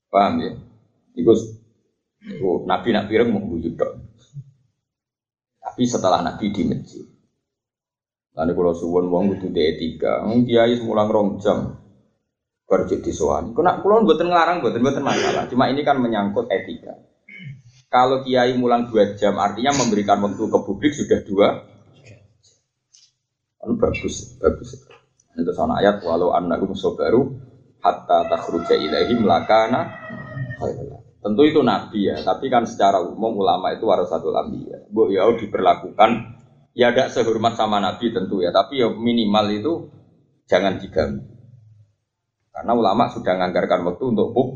Paham ya? Iku, iku nabi nak pireng mau Tapi setelah nabi di masjid. Lalu kalau suwon wong itu etika, kiai semulang rong jam, berjik disuan. Kena kulon buatan ngelarang, buatan buatan masalah. Cuma ini kan menyangkut etika. Kalau kiai mulang dua jam, artinya memberikan waktu ke publik sudah dua. Kan bagus, bagus. Itu sana ayat walau annakum sobaru hatta takhruja ilaihim lakana Tentu itu nabi ya, tapi kan secara umum ulama itu satu nabi ya. Bu ya diperlakukan ya tidak sehormat sama nabi tentu ya, tapi ya minimal itu jangan diganggu. Karena ulama sudah menganggarkan waktu untuk pub,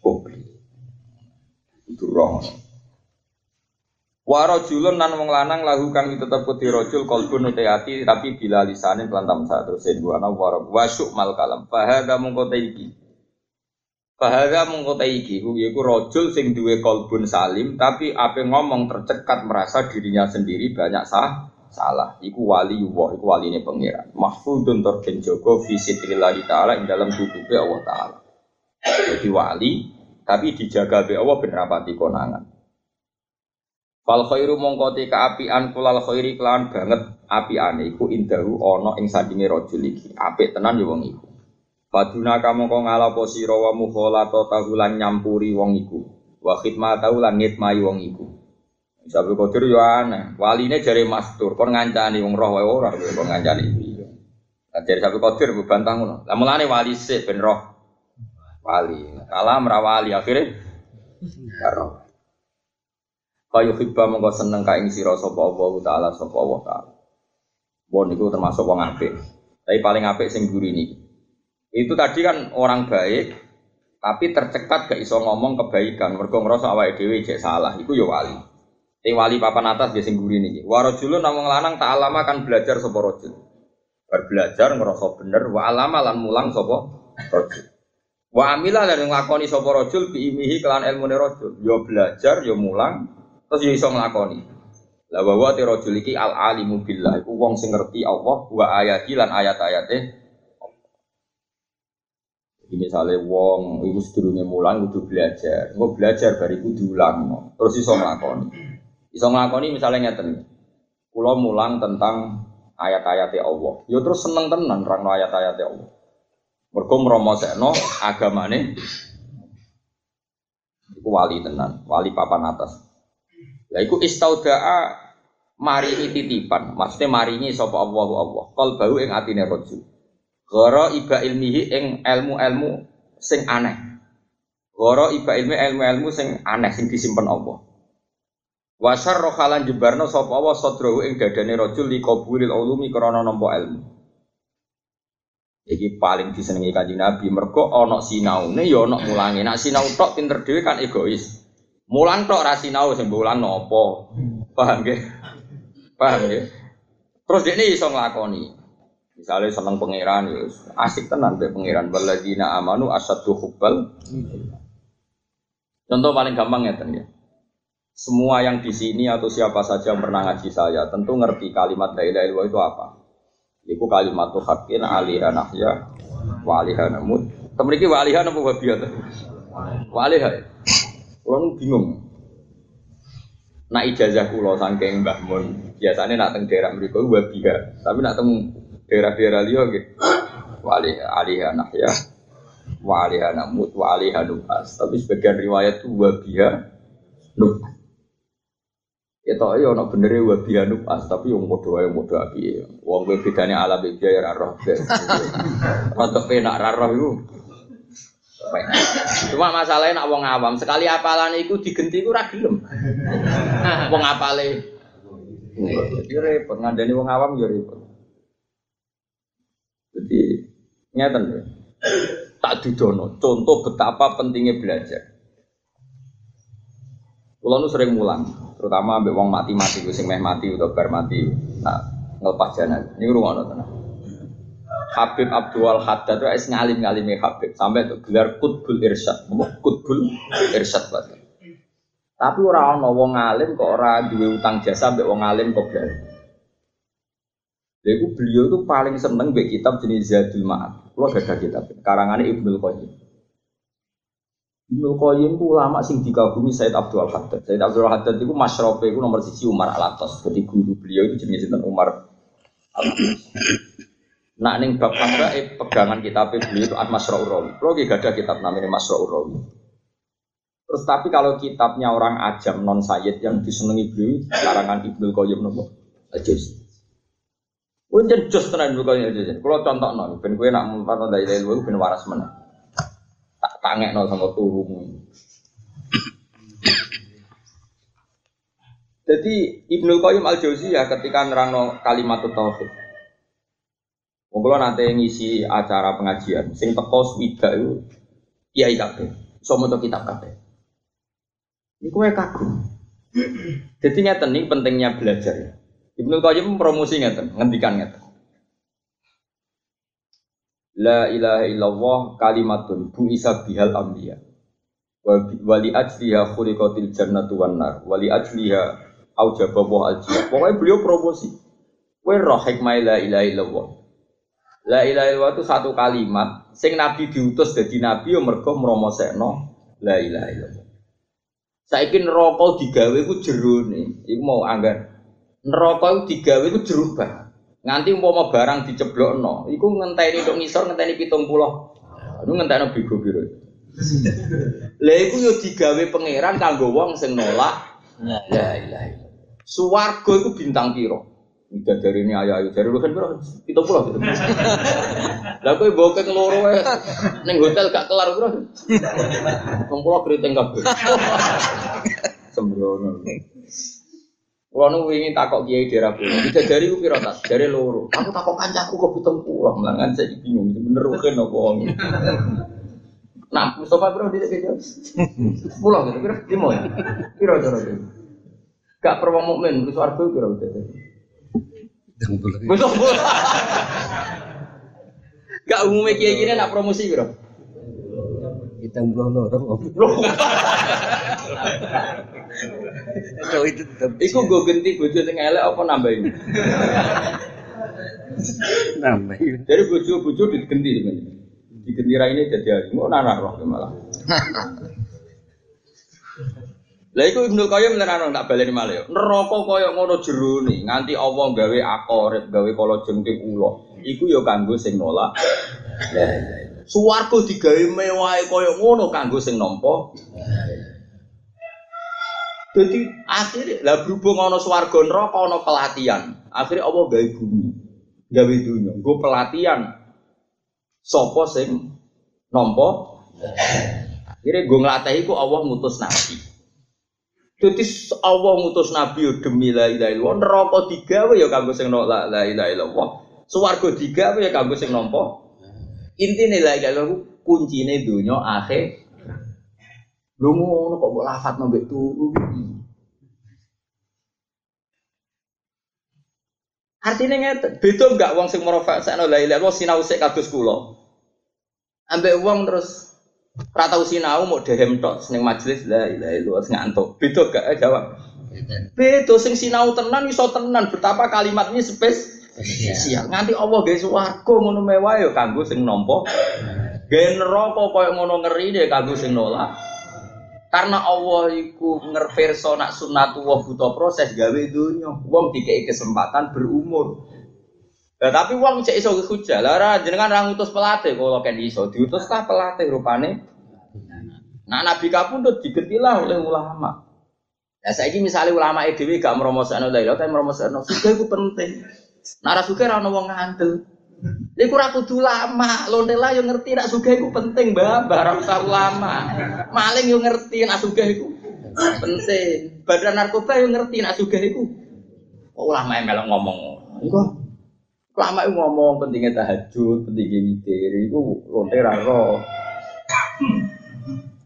publik. Itu roh. Warojulun nan wong lanang lahu kang tetep kuti rojul kolbun uti tapi bila lisanin pelantam saat terusin gua ana warok wasuk mal kalam fahada mungko iki Fahada mungko iki ku yaiku rojul sing duwe kolbun salim tapi ape ngomong tercekat merasa dirinya sendiri banyak sah salah. Iku wali wa iku waline pangeran. Mahfudun terken jogo fi sitrillahi taala ing dalam tutupe Allah taala. Jadi wali tapi dijaga be Allah ben rapati konangan. Fal khairu mongko te kaapian kulal khairi kelan banget apiane. Iku indahu ana ing sandinge rajul iki. Apik tenan ya wong iku. Faduna kamu kok ngalapo sira wa mukhalata tahulan nyampuri wong iku. Wa khidmatahu lan ngitmai wong iku Sabtu Qadir yo aneh. Waline jare mastur, kon ngancani wong roh wae ora kon ngancani iki. Lah jare Sabtu Qadir bantah ngono. Lah mulane wali sik ben roh. Wali. Kalah wali akhirnya karo. Kayu hibba mongko seneng ka ing sira sapa Allah taala sapa Allah taala. Bon niku termasuk wong apik. Tapi paling apik sing ini. Itu tadi kan orang baik, tapi tercekat gak iso ngomong kebaikan. Mergo ngrasa awake dhewe cek salah, iku ya wali. Ini wali papan atas biasa guri nih. Warojulu namung lanang tak alama kan belajar sopo rojul. Berbelajar ngerasa bener. Wa alama lan mulang sopo rojul. Wa amilah dan ngelakoni sopo rojul biimihi kelan ilmu rojul. Yo belajar, yo mulang, terus yo iso ngelakoni. Lah bahwa ti rojul iki al alimu billah. Iku wong sing ngerti Allah wa ayati lan ayat-ayate. Jadi misalnya wong iku sedurunge mulang kudu belajar. Engko belajar bariku diulang. Terus iso ngelakoni. Iso nglakoni misalnya ngeten. Kula mulang tentang ayat-ayat Allah. Yo ya terus seneng tenan rangno ayat-ayat Allah. Mergo mromosekno agamane iku wali tenan, wali papan atas. Lah iku istaudaa marini titipan, maksudnya marini sapa Allahu Allah. Kal bau ing atine rajul. Goro iba ilmihi ing ilmu-ilmu sing aneh. Goro iba ilmi ilmu-ilmu sing aneh sing disimpen Allah. Wasar rohalan jebarno sapa wa sadrohu ing dadane rajul li qabulil ulumi krana nampa ilmu. Iki paling disenengi Kanjeng Nabi mergo ana sinaune ya ana mulange. Nek sinau tok pinter dhewe kan egois. Mulang tok ra sinau sing mulang nopo. Paham nggih? Paham nggih? Terus ini iso nglakoni. Misalnya seneng pangeran ya asik tenan be pangeran baladina amanu asaddu hubbal. Contoh paling gampang ya ya. Semua yang di sini atau siapa saja yang pernah ngaji saya tentu ngerti kalimat la ilaha itu apa. Iku kalimat tuh hakin aliha nahya wa aliha namut. Kemeriki wa aliha napa? Wa bingung. Nak ijazah kulo saking Mbah biasanya nak teng daerah mriku wabiha, tapi nak teng daerah-daerah liya nggih. Wa aliha nahya wa aliha wa. Tapi sebagian riwayat itu nubas. Ya toh ya ono bener wa bianu pas tapi yang bodoh yang bodoh api. Wong gue bedanya ala beja ya raro. Untuk penak raro itu. Cuma masalahnya nak wong awam sekali apalan itu digenti ku ra gelem. Wong apale. Jadi repot ngandani wong awam ya repot. Jadi ngeten ya. Tak didono contoh betapa pentingnya belajar. Kulo sering mulang terutama ambek wong mati-mati sing meh mati atau bar mati. Nah, ngelepas jalan. Ini rungono tenan. Habib Abdul Haddad itu es ngalim-ngalimi Habib sampai tuh gelar Kutbul Irsyad. Kutbul Irsyad bahasa. Tapi orang ono wong alim kok ora duwe utang jasa ambek wong alim kok beliau. Jadi beliau itu paling seneng be kitab jenis Zadul Ma'ad. Kalau ada kitab karangannya Ibnu Qayyim. Ibnu Qayyim itu ulama sing dikagumi Said Abdul Haddad. Said Abdul Haddad itu masyrofe itu nomor sisi Umar Alatos. Jadi guru beliau itu jenis sinten Umar. Nah ning bab eh, pegangan kitab beliau itu Al-Masra'ur Rawi. Kalau gak ada kitab namanya Masra'ur Rawi. Terus tapi kalau kitabnya orang ajam non sayyid yang disenangi beliau karangan Ibnu Qayyim nopo? Ajus. Unjen jos tenan Ibnu Qayyim. Kalau contoh non, ben kowe nak mumpat dari ilmu ben waras mana? Tangek no sama turun. Jadi Ibnu Qayyim al Jauziyah ketika nerangno kalimat tauhid. Kula nate ngisi acara pengajian, sing teko swida itu kiai kabeh, iso maca kitab kabeh. Iku wae kagum. Jadi ngeten pentingnya belajar. Ibnu Qayyim promosi ngeten, ngendikan ngeten. La ilaha illallah kalimatun bu isa bihal ambiya. Wali ajliha khuliqatil jannatu wan nar. Wali ajliha aujaba wa ajliha. Pokoknya beliau promosi. Kowe roh hikmah la ilaha illallah. La ilaha illallah itu satu kalimat sing nabi diutus jadi nabi yo mergo mromosekno la ilaha illallah. Saiki neraka digawe ku jero nih. Iku mau anggar. Iku digawe ku jeruk banget. Nganti umpama barang diceblokno, iku ngenteni tok ngisor ngenteni 70. Iku ngenteni bigo biru. Lah iku yo digawe pangeran kanggo wong sing nolak. La ilaha illallah. Suwarga iku bintang piro? Tidak dari ini ayah ayah dari bukan berapa kita pulang gitu. Lah kowe bokek loro wae ning hotel gak kelar bro. Wong kula keriting kabeh. Sembrono. Kulo nu wingi takok kiai daerah kulo. Tidak dari ku piro tas? Dari loro. Aku takok kancaku kok pitung puluh. Mlangan saya bingung. Bener kan apa wong. Nah, Mustafa bro dia kayak Pulang gitu, kira limo ya. Piro cara itu? Gak perlu mukmin, wis warga piro udah. Mustafa. Gak umumnya kiai gini nak promosi bro. Kita belum lorong. Kalau itu tetap. Iku gue ganti bojo sing elek apa nambahin? nambahin. Jadi bojo-bojo diganti sebenarnya. Diganti ini jadi hari. Mau nana roh malah. Lah iku Ibnu Qayyim nerano tak baleni malih. Neraka kaya ngono jero ni, nganti Allah gawe akorip, gawe kala jengking ula. Iku ya kanggo sing nolak. Lah Suwarga digawe mewahe kaya ngono kanggo sing nampa. Jadi akhirnya lah berhubung ono swarga neraka ono pelatihan. Akhirnya Allah gawe bumi, gawe dunia, gue pelatihan. Sopo sing nompo. Akhirnya gue ngelatih Allah ngutus nabi. Jadi Allah ngutus nabi yo demi la ilaha illallah. Neraka digawe ya kanggo sing la ilaha illallah. Swarga digawe ya kanggo sing nampa. Intine la ilaha illallah kuncine dunia akhir Lho ngono kok mbok lafat mbek turu. Artinya ngeten, beda enggak wong sing merofak sakno la ilaha illallah sinau sik kados kula. Ambek wong terus ora tau sinau mau dehem tok ning majelis la ilaha illallah ngantuk. Beda gak Eh, jawab. Beda sing sinau tenan iso tenan betapa kalimatnya spesial. Nganti Allah gawe swarga ngono mewah ya kanggo sing nampa. Gawe neraka koyo ngono ngeri ya kanggo sing nolak. Karena Allah iku ngerverso nak sunnatullah buta proses gawe dunya. Wong dikei kesempatan berumur. Nah, tapi wong cek iso hujah. Lah jenengan ra ngutus pelatih kalau kan iso diutus lah pelatih rupane. Nah Nabi kapundhut digetilah oleh ulama. Ya saiki misalnya ulama EDW gak meromosakno ilaha tapi meromosakno sugih iku penting. Nara sugih ra ono wong. Iku ora kudu lama, lontela yo ngerti nak sugih iku penting, Mbak, barang usah ulama. Maling yo ngerti nak sugih iku penting. Badan narkoba yo ngerti nak sugih iku. Kok ulama yang melok ngomong. Iku ulama itu ngomong pentingnya tahajud, pentingnya witir, iku lonte ra ro.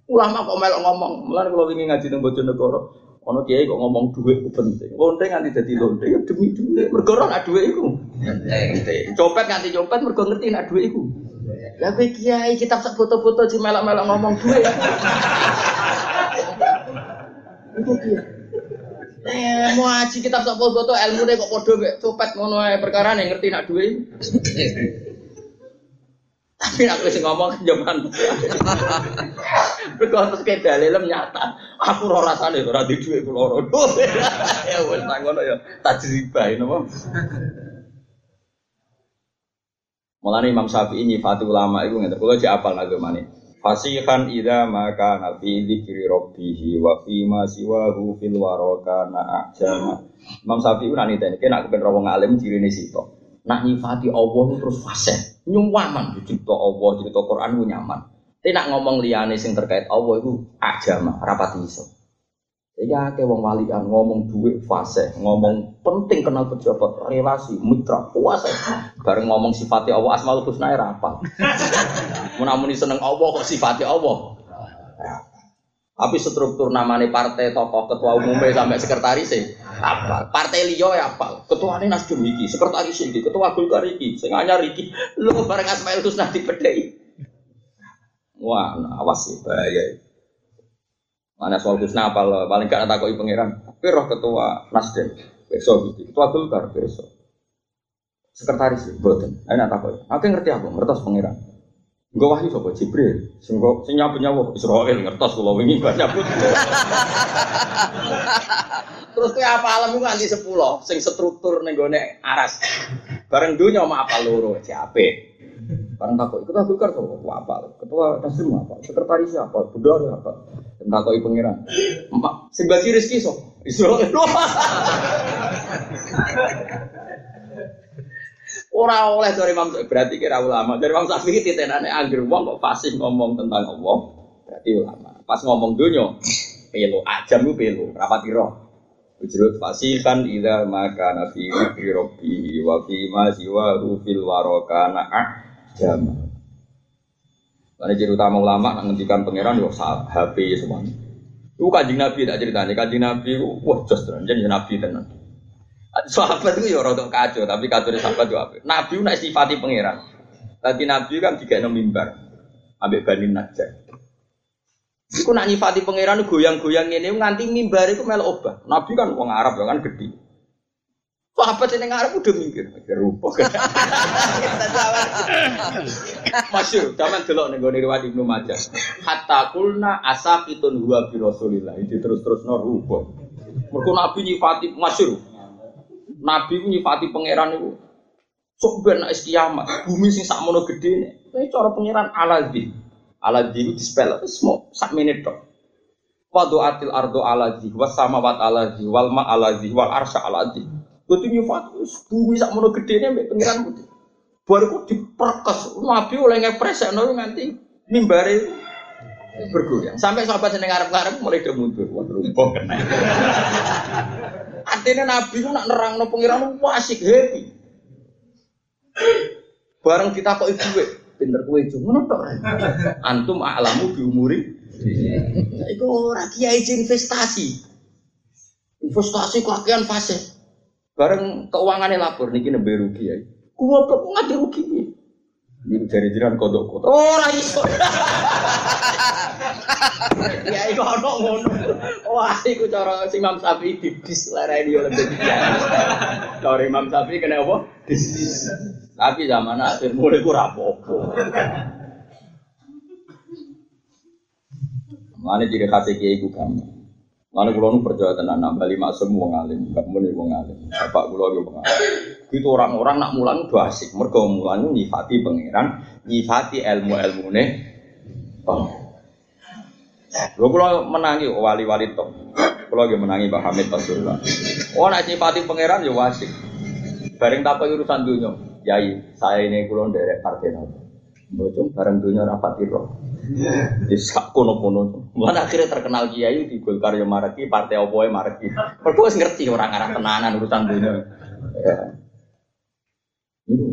Ulama kok melok ngomong, mulane kalau ingin ngaji nang Bojonegoro, Ono kiai kok ngomong duit itu penting. Lonte nganti jadi lonte ya demi duit. Mergo nak duit. Penting. Copet nganti copet mergo ngerti nak duit. Ya kowe kiai kitab sak foto-foto di melok-melok ngomong duit. Itu kiai. Eh, mau aji kitab sak foto ilmu deh kok podo mek copet ngono ae perkara ngerti nak duit. Tapi aku sih ngomong jaman. Mergo terus kayak dalilem nyata. Aku ora rasane ora di dhuwit kula ora. Ya wis tak ngono ya tajribah napa. Mulane Imam Syafi'i nyifati ulama iku ngene. Kula jek apal nagemane. Fasihan idza maka nabi dzikri rabbih wa fi ma siwahu fil waraka na ajama. Imam Syafi'i nani tene nek kepen wong alim cirine sitok. Nak nyifati Allah terus fasih nyuwaman cerita Allah, cerita Quran ku nyaman. Tapi nak ngomong liane sing terkait Allah itu ajama, rapat iso. Ya ke wong walian ngomong duit fase, ngomong penting kenal pejabat, relasi, mitra, kuasa. Bareng ngomong sifatnya Allah, asmaul husna ya rapal. Mun seneng Allah kok sifatnya Allah. Tapi struktur namanya partai tokoh ketua umumnya sampai sekretaris sih apa? Partai liyo ya apa? Ketua ini Nasdem iki, sekretaris iki, ketua Golkar iki, sing anyar iki. Lu bareng Asmaul Husna dipedhei. Wah, nah, awas sih bahaya. Mana soal Husna apa paling gak takoki pangeran. Roh ketua Nasdem besok gitu. Ketua Golkar besok. Sekretaris boten. Ayo nak takoki. Aku ngerti aku, ngertos pangeran. Gue wahyu sapa Jibril. Sing kok sing nyapu Israel ngertos kula wingi gak nyabut. Terus kowe apa alam iku nganti 10 sing struktur ning gone aras. Bareng dunya mau apa loro ciape. Bareng takut ikut aku kan tuh apa ketua taslim apa sekretaris apa budar apa takoki pangeran. Mak sing bagi rezeki sok Israel. Ora oleh dari Imam berarti kira ulama. Dari Imam Syafi'i titenane angger wong kok fasih ngomong tentang Allah, berarti ulama. Pas ngomong dunya, pelo ajam ku pelo, rapati roh. Ujrut fasihan idza maka nafi fi rabbi wa fi ma siwa fil warakana ajam. Karena jadi utama ulama ngendikan pangeran yo HP semuanya. Itu kanjeng Nabi tak ceritanya, kanjeng Nabi, wah jos tenan, jadi Nabi tenan. Sahabat itu ya rada kacau, tapi kacau sahabat juga apa? Nabi nak sifati pangeran. Tadi Nabi kan tiga enam mimbar, ambek Bani Najjar. Iku nak nyifati pangeran goyang-goyang ini nganti mimbar itu mel obah. Nabi kan wong Arab kan gede. Sahabat yang Arab udah mikir, mikir rupa. Masyur, zaman delok nih gue riwayat Ibnu Majah. Hatta kulna asakitun huwa bi Rasulillah. Itu terus-terus no rupa. Mereka Nabi nyifati masyur. Nabi ku nyifati pangeran itu sok ben nek kiamat, bumi sing sakmono gedene. Ini cara pangeran Aladzi. Aladzi itu dispel semua sak menit tok. Wadu'atil ardo aladzi, was samawat aladzi, wal ma aladzi, wal arsya aladzi. Kudu nyifat bumi sakmono gedene mbek pangeran putih. Baru kok diperkes, Nabi oleh ngepresekno nganti mimbare bergoyang. Sampai sahabat seneng ngarep-ngarep mulai dia mundur. Wah, rumpah kena. Artinya Nabi itu nak nerang no pengiran wasik happy. Bareng kita kok ibu pinter kue itu ngono Antum alamu di umuri Iku ora kiai investasi. Investasi kakean fase. Bareng keuangannya lapor niki nembe rugi ya. Gua kok ngadi rugi. Ini dari jiran kodok kodok. Oh. ya iku ono ngono. Wah, iku cara si Imam Syafi'i dibis larai dia lebih Cara Imam Syafi'i kena apa? Dis. Tapi zaman akhir mulai ku rapopo. Mana jadi kasih kiai ku kamu. Mana kulo nu percaya tenan nambali maksum wong gak muni wong alim. Bapak kulo yo wong. Gitu orang-orang nak mulang do asik. Mergo mulang nyifati pangeran, nyifati ilmu-ilmune. Oh. Lho kulo menangi wali-wali top. Kulo ge menangi Pak Hamid Rasulullah. Oh nak nyifati pangeran yo asik. Bareng takok urusan dunia. Yai, saya ini kulo nderek partai nopo. Bocong bareng dunia rapat piro. Di sak kono-kono. Mana akhirnya terkenal kiai di Golkar yang maraki, partai opo yang maraki. Perlu ngerti orang arah tenanan urusan dunia. Ya. Ini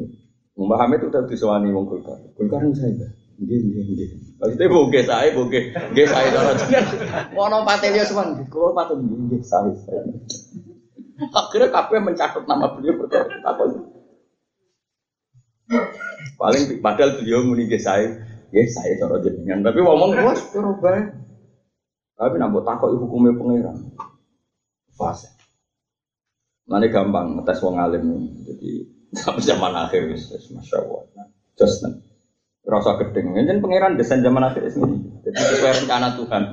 Mbak Hamid itu udah disewani wong Golkar. Golkar ini saya. Nggih, nggih, nggih. Maksudnya boge saya, boge, nggih saya cara jeneng. Mono dia semua, kalau patut nggih saya. Akhirnya kabeh mencatat nama beliau berkata apa Paling padahal beliau muni saya, Ya saya cara jenengan, tapi ngomong bos cara bae. Tapi takut hukumnya pangeran. Fase. Mana gampang ngetes wong alim Jadi sampai zaman akhir wis masya Allah. Just rasa gedeng. Ini pangeran desain zaman akhir ini. Jadi sesuai rencana Tuhan.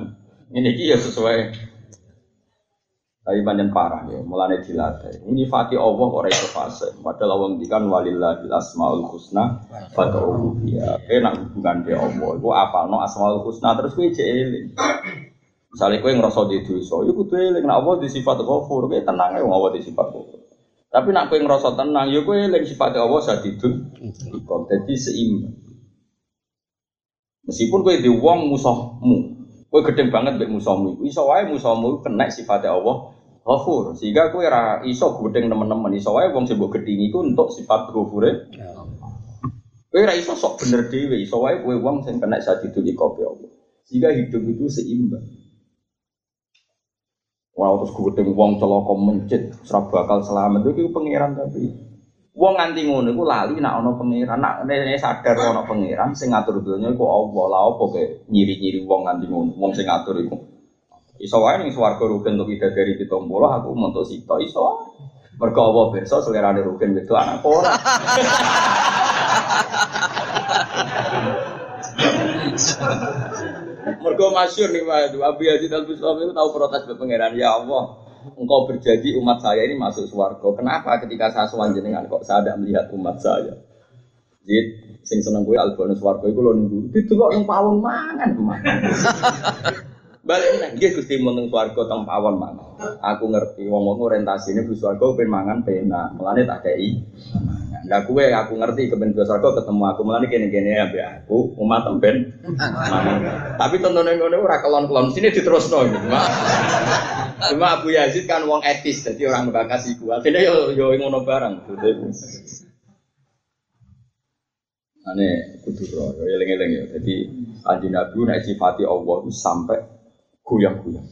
Ini dia sesuai tapi panjang parah ya, mulane dilatih. Ini fati Allah kok ora iso fase. Padahal Allah ngendikan walillahil asmaul husna fad'uhu biha. Enak hubungan dia Allah. Iku apalno asmaul husna terus kowe cek eling. Misalnya kowe ngerasa di dosa, iku kudu eling nek Allah di sifat ghafur, kowe tenang ae wong Allah di sifat ghafur. Tapi nak kowe ngerasa tenang, ya kowe eling sifat Allah sadidun. Dadi seimbang. Meskipun kowe di wong musuhmu, kowe gedeng banget mbek musuhmu, iso wae musuhmu kena sifat Allah Ghafur. Sehingga kue ra iso gudeng teman-teman iso wae wong sing mbok gedhingi iku untuk sifat ghafure. Kue ra iso sok bener dhewe, iso wae kue wong sing kena sadidul kopi Allah. Sehingga hidup itu seimbang. Ora terus gudeng wong celaka mencit, ora bakal selamat itu pangeran tapi. Wong nganti ngono iku lali nak ana pangeran, nek sadar ana pangeran sing ngatur donya iku Allah. Lah opo nyiri-nyiri wong nganti ngono, wong sing ngatur iku. Iso wae ning swarga rugen untuk ida dari puluh aku untuk sito iso. Mergo apa selera selerane rugen itu anak ora. Mergo masyur nih Abu Yazid Al Bustami itu tahu protes ke pangeran ya Allah. Engkau berjanji umat saya ini masuk swarga. Kenapa ketika saya sowan jenengan kok saya tidak melihat umat saya? Jadi sing seneng gue albonus swarga iku lho nunggu. Didelok nang pawon mangan. Balik nih, dia gusti meneng swargo teng pawon mana. Aku ngerti, wong wong orientasi ini bus swargo pengen mangan pena, melane tak kei. Nah, kue aku ngerti kepen swargo ketemu aku melane kene kene ya be aku umat tempen. Tapi tontonan ngono ora kelon kelon sini diterus gitu. Cuma Abu Yazid kan wong etis, jadi orang kasih gua. Tidak yo yo ngono barang. Ane kudu ro, yo eling-eling yo. Jadi kanjeng Nabi nek sifati Allah itu sampai goyang-goyang.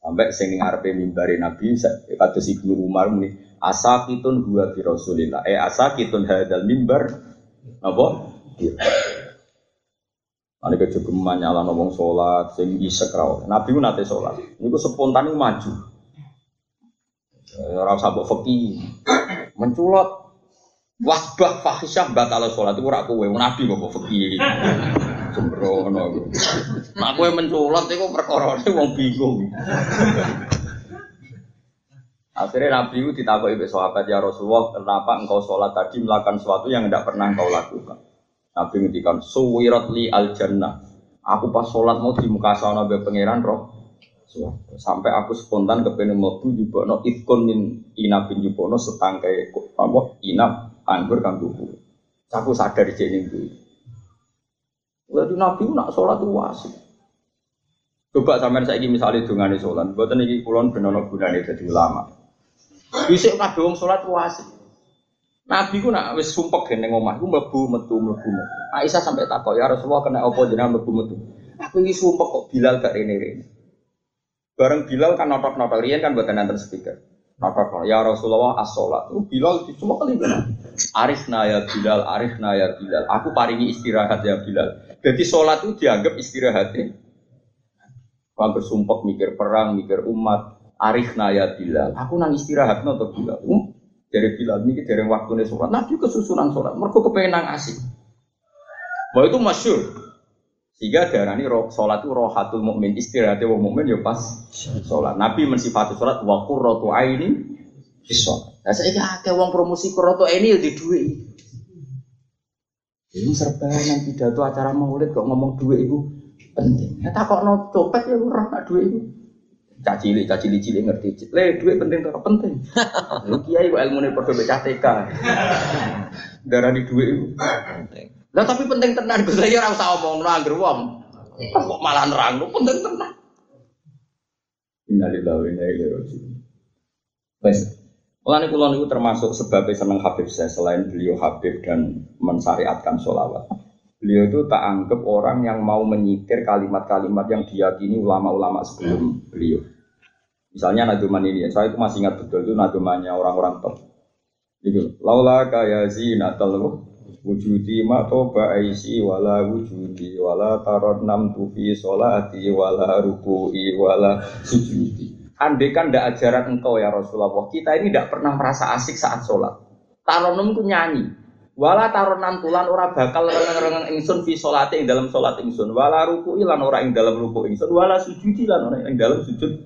Sampai sing ning arepe mimbari Nabi kados Ibnu Umar muni asakitun huwa fi Rasulillah. Eh asakitun hadal mimbar apa? Ane kejogeman nyala ngomong sholat, sing isek rawa. Nabi nate sholat. Niku spontan maju. Ora usah mbok fakih. Menculot wasbah fahisyah batal sholat itu ora kowe nabi kok fakih. Sembrono. Nah kowe menculat iku perkara wong bingung. Akhirnya Nabi itu ditakuti oleh sahabat ya Rasulullah, kenapa engkau sholat tadi melakukan sesuatu yang tidak pernah engkau lakukan? Nabi ngendikan, suwirat li al jannah. Aku pas sholat mau di muka sana be pangeran roh. Sampai aku spontan kepengen mau juga no ikon min inapin jubono setangkai apa inap anggur kang Aku sadar jadi itu. Jadi Nabi nak sholat itu wasik. Coba sampai saya ini misalnya dengan sholat, buatan ini kulon benono gunane jadi ulama. Bisa nabi wong sholat wasik. Nabi ku nak wis sumpek gene omah, ku mlebu metu mlebu. Aisyah sampai takok ya Rasulullah kena apa jenengan mlebu metu. Aku ini sumpah kok Bilal gak ini. Bareng Bilal kan notok-notok rian kan buatan nanti speaker. Notok ya Rasulullah as-sholat. Oh, Bilal cuma kali benar. Arif naya Bilal, Arif naya Bilal. Aku paringi istirahat ya Bilal. Jadi sholat itu dianggap istirahatnya. Kalau bersumpah mikir perang, mikir umat. Arif naya Bilal. Aku nang istirahat nonton Bilal. Um, dari Bilal ini dari waktu ini sholat. Nabi kesusunan sholat. Mereka kepengen nang asik. Bahwa itu masyur. Sehingga darani roh, sholat itu rohatul mukmin istirahatnya wong mukmin ya pas sholat. Nabi mensifati sholat wa qurratu aini sholat. Nah saya akeh wong promosi qurratu aini ya di duit. Ini serbanan pidato acara maulid kok ngomong duit itu penting. Ya tak kok no copet ya ora duit itu. Cacili, cacili cili ngerti. Le duit penting kok penting. Lu kiai kok ilmune padha becah TK. Darani duit itu penting. Lah tapi penting tenan Gus ya ora usah omong angger wong. Kok malah nerang lu penting tenan. Innalillahi wa inna ilaihi raji'un. Wes. Mulane kula niku termasuk sebabnya seneng Habib saya selain beliau Habib dan mensyariatkan sholawat. Beliau itu tak anggap orang yang mau menyitir kalimat-kalimat yang diyakini ulama-ulama sebelum beliau. Misalnya naduman ini, saya itu masih ingat betul itu nadumannya orang-orang top. Gitu. Laula kaya zinatal wujudi ma toba aisi wala wujudi wala tarot nam tufi solati wala ruku'i wala sujudi andai kan tidak ajaran engkau ya Rasulullah kita ini tidak pernah merasa asik saat sholat taronom itu nyanyi wala taronan tulan ora bakal rengeng-rengeng ingsun fi sholati ing dalam sholat ingsun wala ruku'i lan ora ing dalam ruku ingsun wala sujudi lan ora ing dalam sujud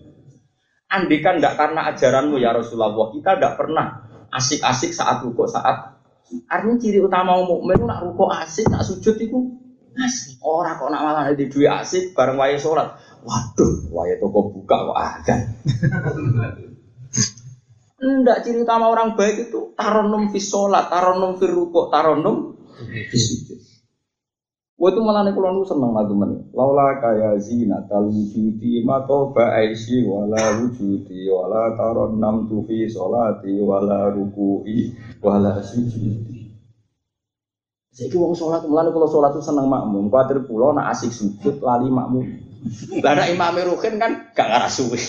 andai kan tidak karena ajaranmu ya Rasulullah kita tidak pernah asik-asik saat ruku saat Artinya ciri utama mukmin nak ruko asik, nak sujud itu asik. Orang kok nak malah di dua asik bareng waya sholat. Waduh, waya toko buka kok ada. Enggak ciri utama orang baik itu taronum fi sholat, taronum fi ruko, taronum fi sujud. Wah itu malah nih kulon seneng lagu mana. Laula kaya zina tal wujudi mato ba'aisi wala wujudi wala taron nam tufi solati wala ruku'i wala sujudi. Saya wong sholat, mulane kalau sholat itu seneng makmum. Kuatir pulau nak asik sujud lali makmum. Lah nek imam rukin kan gak ngarah suwe.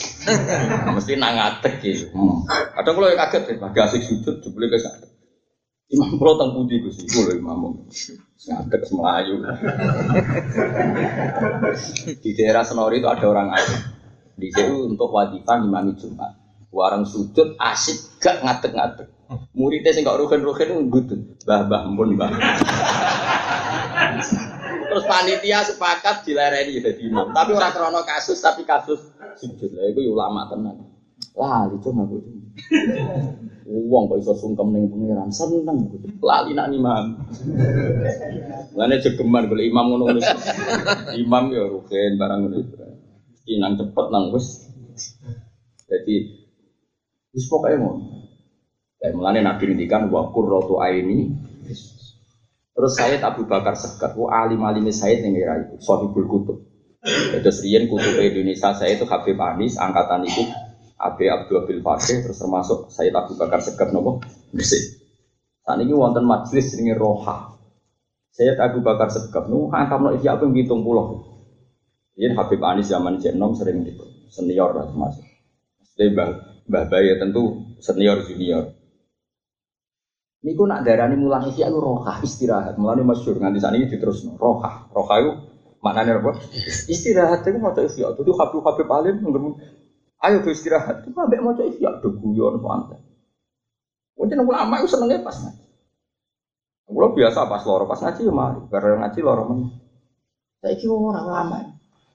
Mesti nang ngadeg gitu. Hmm. Kadang kalau kaget ya, lagi asik sujud jebule ke Imam pulau tang putih Gus, iku lho imam. Ngadeg Melayu. Di daerah Senori itu ada orang alim. Di situ untuk wadifah imami Jumat. Warang sujud asik gak ngadeg-ngadeg. Muridnya sing gak rugen-rugen itu ngudut. Bah bah ampun bah. Terus panitia sepakat dilereni jadi imam. Tapi orang krono kasus tapi kasus sujud. Lah itu ulama tenan. Wah, itu aku. Uang kok iso sungkem ning pangeran, seneng lali nak imam. Lane jegeman golek imam ngono. Imam ya rugen barang ngono. Inang cepet nang wis. Jadi wis pokoke ngono. Dan mulane Nabi ngendikan wa qurratu aini. Terus saya Abu Bakar Sekat, wa alim alim saya ning era itu, Sahibul Kutub. Terus riyen kutub Indonesia saya itu Habib Anis, angkatan itu Abi Abdul Abil Fakih terus termasuk Sayyid Abu Bakar Segaf nopo Gresik. Saat ini wonten majelis ini roha. Sayyid Abu Bakar Segaf nu isi apa yang hitung pulau. Ini Habib Anis zaman Jenom sering gitu senior lah termasuk. Jadi Mbah tentu senior junior. Niku nak darani mulang isi aku roha istirahat. Mulane masyhur nganti saat ini diterus roha. Roha itu maknanya apa? Istirahat itu mau isi. Itu Habib Habib Alim Ayo tuh istirahat. Tuh ambek mau coba ya do guyon santai. Mungkin ulama itu senengnya pas ngaji. Kalau biasa pas loro pas ngaji ya mari, karena ngaji loro men. Saya kira orang lama.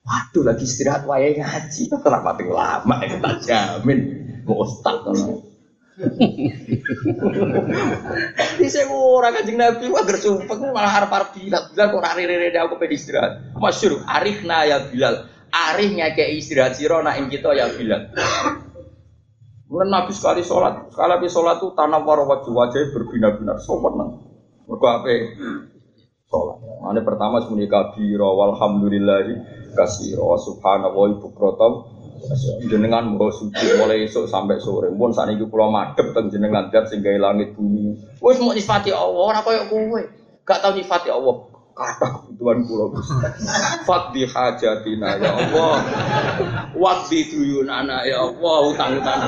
Waduh lagi istirahat wayai ngaji. Kenapa tuh lama? Tak jamin. Mau ustad kan. Ini saya orang kajing Nabi, wah gersumpah malah harap harap bilang, bilang kok rari aku pengen istirahat. Masyur, arifna ya Bilal, arif ngake istirahat siro nak kita ya bilang. Mulai Nabi sekali sholat, sekali habis sholat itu tanah waro wajah wajah berbinar-binar sopan nang. Mereka apa? Sholat. Mana pertama semuanya kabiro, walhamdulillahi kasiro, subhanallah ibu protol. Jenengan mau suci mulai esok sampai sore. Pun saat ini pulau madep teng jenengan sehingga langit bumi. Wes mau nyifati Allah, orang koyok kowe. Gak tahu nyifati Allah. kata kebutuhan kula Fadli hajatina ya Allah. Waddi duyunana ya Allah utang-utang.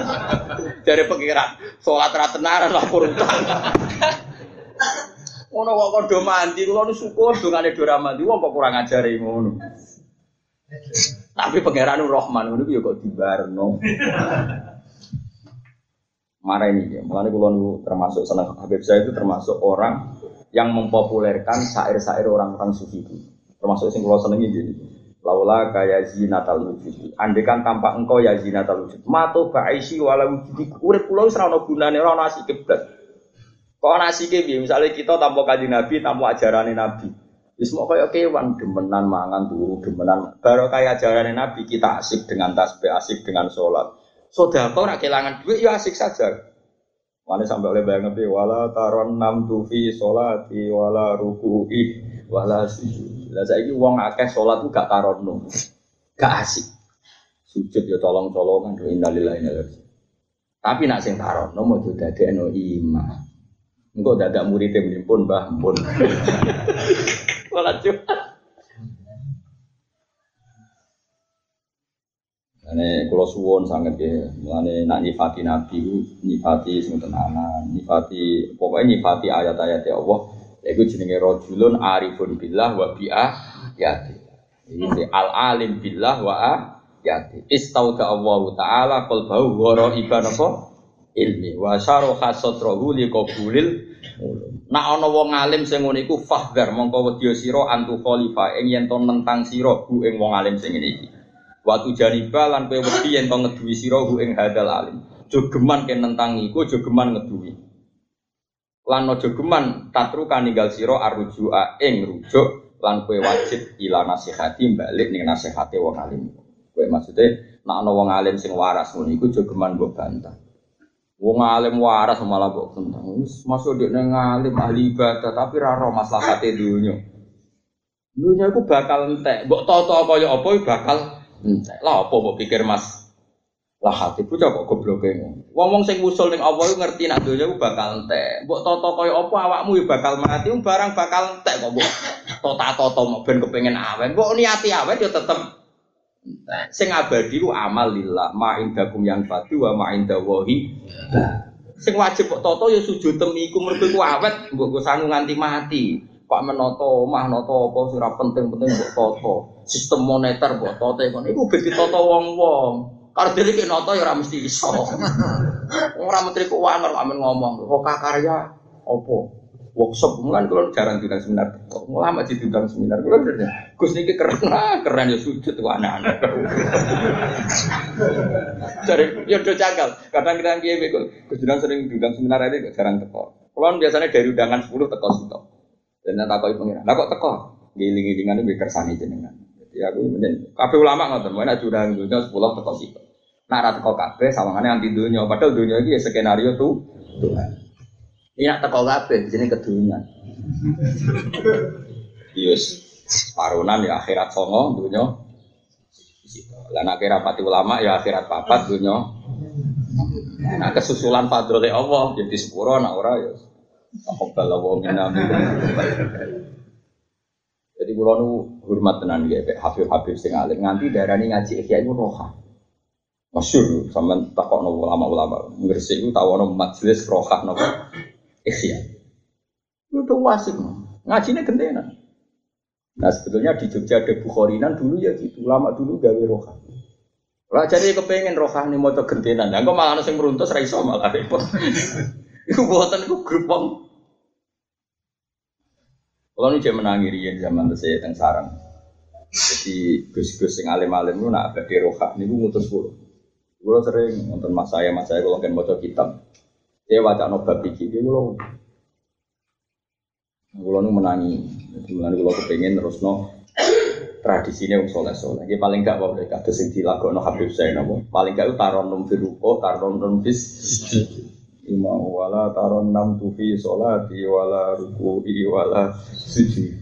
Dari pengiran salat ra tenaran lapor utang. Ngono kok mandi kula nu syukur dongane do ra mandi wong kok kurang ajare ngono. Tapi pangeran Rahman ngono ya kok dibarno. Marah ini ya, makanya kulon termasuk senang Habib saya itu termasuk orang yang mempopulerkan syair-syair orang-orang sufi itu. Termasuk sing kula senengi gini. Laula kaya zinatal wujud. Andekan tampak engkau ya zinatal wujud. Mato ba'isi wala wujudi. Urip kula wis ora ono gunane, ora ono asike blas. Kok ana? Misale kita tanpa kanjeng Nabi, tanpa ajarane Nabi. Wis mau kaya kewan demenan mangan turu, demenan baru kaya ajarane Nabi kita asik dengan tasbih, asik dengan sholat. Sodako nak kehilangan duit ya asik saja. Mana sampai oleh bayang nabi wala taron nam tufi solati wala ruku'i wala sujud. Lah saiki wong akeh ku gak taron gak asik. Sujud ya tolong-tolongan innalillahi wa Tapi nak sing taron mau dadekno imam. Engko dadak murid pun Mbah pun. Wala Jumat. Ane kalau suwon sangat ya, mulane nak nyifati nabi, nyifati sing tenanan, nyifati pokoknya nyifati ayat-ayat ya Allah. Iku jenenge rojulun arifun billah wa bi'ah yati. Ini al alim billah wa yati. Istauda Allah taala qalbahu ghara iban apa? ilmi wa syaraha satrahu li qabulil Nak ana wong alim sing ngene iku fahdar mongko wedya sira antu khalifa ing yen to nentang sira bu ing wong alim sing ngene iki. Watu janiba lan kowe wedi yen to ngeduwi sira hu ing hadal alim. Jogeman ken nentang iku jogeman ngeduwi. Lan aja geman tatru kaninggal sira arujua ing rujuk lan kowe wajib ila nasihati balik ning nasihate wong alim. Kowe maksude nek ana wong alim sing waras ngono iku jogeman mbok bantah. Wong alim waras malah mbok tentang. Wis masuk dek nang alim ahli ibadah tapi ra ro maslahate dunya. Dunya iku bakal entek. Mbok toto kaya apa bakal entek. Lah apa mbok pikir Mas? Lah hati bocah kok goblok Wong-wong sing usul ning Allah ngerti nak donya ku bakal entek. Mbok tata kaya apa awakmu ya bakal mati, barang bakal entek kok mbok tata-tata mau ben kepengin awet. Mbok niati awet ya tetep. Sing abadi ku amal lillah, ma indakum yang fadu wa ma indawahi. Sing wajib kok tata ya sujud temiku mergo ku awet, mbok go sangu nganti mati. Pak menoto omah noto apa sira penting-penting mbok toto. Sistem moneter mbok toto kon iku ben ditata wong-wong. Karo dhewe ki noto ya ora mesti iso. Ora menteri keuangan kok amen ngomong, kok karya apa? Workshop mulan kalau jarang diundang seminar. Lama sih diundang seminar. Kalau bener Gus niki keren lah, keren ya sujud tuh anak-anak. Dari ya udah janggal. Kadang kita kiai Gus sering diundang seminar ini jarang teko. Kalau biasanya dari undangan 10 teko situ. Dan tak kau pengiran. Lah kok teko? Giling-gilingan itu kersani jenengan. Jadi aku. Kafe ulama ngoten, mana curang dunia sepuluh teko situ. Nah rata teko kafe sawangannya anti dunia. Padahal dunia ini ya skenario tuh Tuhan. Ini nak teko kafe di sini ke dunia. Yes, parunan ya akhirat songo dunia. Lah nak kira pati ulama ya akhirat papat dunia. Nah kesusulan padrole Allah jadi sepuro nak ora ya Takobal Allah minna Jadi kulo nu hormat tenan ya, Habib Habib sing alim nganti darani ngaji ikhya itu roha. Masyur sama takok nopo ulama-ulama. Ngresik itu tahu nopo majelis roha nopo ikhya. Itu wasik ngaji ini gendena. Nah sebetulnya di Jogja ada Bukharinan dulu ya gitu, ulama dulu gawe roha. Lah jadi kepengen roha nih mau gentenan, nah kok malah nasi meruntus raiso malah repot. Iku buatan iku grup wong. Kalau ini zaman menangiri zaman saya teng sarang. Jadi gus-gus sing alim-alim itu nak roha ini ngutus pulau. Gue sering nonton mas saya, mas saya kalau kan baca kitab. Dia baca nobar biji, dia gue Kulo nu menangi, jadi menangi kulo kepengen terus no tradisinya um soleh soleh. Dia paling gak boleh kata sing dilakukan no Habib saya nopo. Paling gak taron num firuko, taron num bis imam wala taron nam tufi sholati wala ruku'i wala sujud.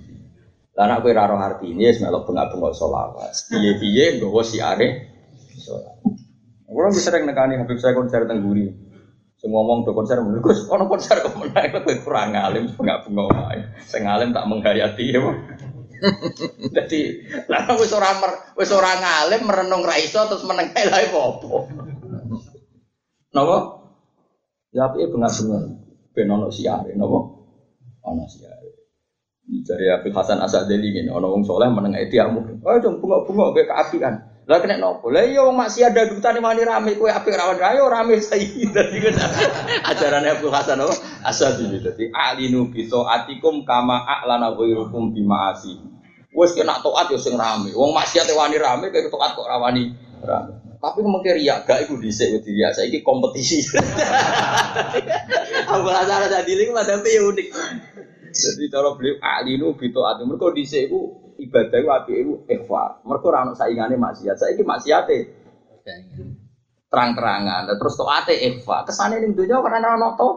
Lah nek kowe ora roh artine wis melok bengak-bengok selawat. Piye-piye nggawa siare. Kulo bisa sering nekani Habib saya konser teng Guri. Sing ngomong do konser menurut Gus, ono konser kok menawa kowe kurang alim bengak-bengok ae. Sing alim tak menghayati ya. Jadi, lah wis ora wis ora ngalim merenung ra iso terus meneng ae lha apa? Napa? Ya apike bengak-bengok ben ono siare napa? Ono siare. Dari Abdul Hasan Asadeli ngene, ono wong saleh meneng ae diamu. Oh, dong bengok-bengok kayak keapian. Lah kena nopo? Lah iya wong maksiat dadutane wani rame kowe apik rawan ayo rame saiki. Dadi kan ajarane Abdul Hasan apa? Asadili dadi alinu bi atikum kama a'lana ghairukum bi ma'asi. Wes kena taat yo sing rame. Wong maksiat wani rame kayak taat kok rawani rame. Tapi mungkin riak gak iku dhisik wedi riak saiki kompetisi. Abdul Hasan Asadili ku madhape yo unik. Jadi cara beliau alinu bi taat mergo dhisik iku ibadah itu api itu ikhfa. Mereka orang saingane maksiat. Saya ini maksiate terang-terangan. Terus toate ikhfa. Ke sana ini dunia karena orang to.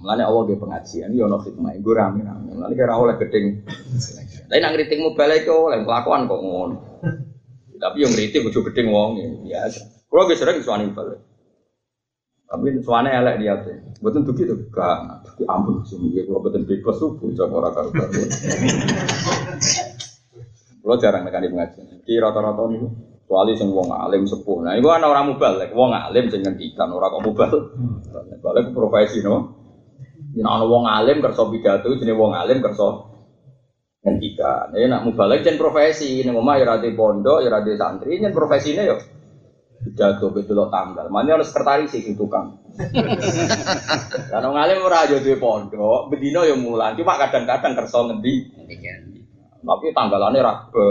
Mulane Allah ge pengajian yo ono hikmah. Gue rame-rame. Kira oleh gedeng. Tapi nang ngritikmu balik kok oleh kelakuan kok ngono. Tapi yang ngritik bojo gedeng wong ya. Kalau ge sering suami balik. Tapi suane elek dia tuh. Betul tuh gitu. Gak, tapi ampun sih. Kalau betul bebas subuh, jangan orang karu karu. Kalau jarang nekani pengajian. Ki rata-rata nih. Kecuali sing wong alim sepuh. Nah, kan orang mubalek. Wong alim sing ngendikan orang kok mubal. Balik profesi no. Yen ana wong alim kersa pidato jenenge wong alim kersa ngendikan. Ya nak mubalek jen profesi. Ning omah ya ra pondok, ya ra santri, jen profesine yo pidato lo tanggal. Mana harus sekretaris sih tukang. Karena ngalim ora aja duwe pondok, bedino yang mulang. Cuma kadang-kadang kerso ngendi. Tapi tanggalannya rabe.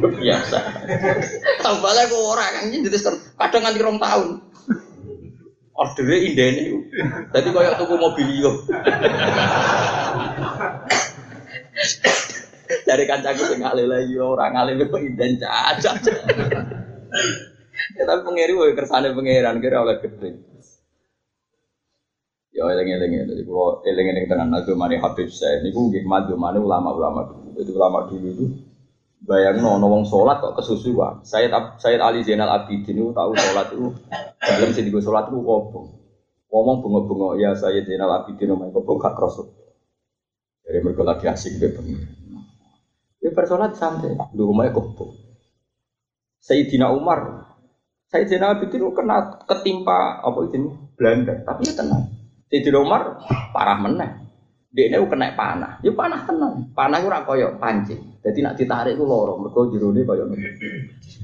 Biasa. Tanggalnya kok orang kan jadi kadang nganti rong tahun. Ordernya indah ini. Jadi kayak tuku mobil yo. dari kancaku sing ngalih lagi orang ngalih kok inden cacat. ya tapi pengiri wae kersane pangeran kira oleh gede. Ya eling-eling ya, jadi kalau eling-eling tenan mani Habib saya, ini gue nggih mani ulama-ulama dulu. Jadi ulama dulu itu bayang no wong sholat kok kesusuan. Saya saya Ali Zainal Abidin itu tahu sholat itu dalam sini gue sholat itu kobong. Ngomong bunga-bunga ya saya Zainal Abidin omah kobong gak krosok. Jadi mereka lagi asik be Ya bersolat santai, di rumahnya goblok. Sayyidina Umar, Sayyidina Abi itu kena ketimpa apa itu Belanda, tapi ya tenang. Sayyidina Umar parah meneh. Dia ini kena panah, ya panah tenang. Panah itu koyo pancing. Jadi nak ditarik itu lorong, mereka jerone koyo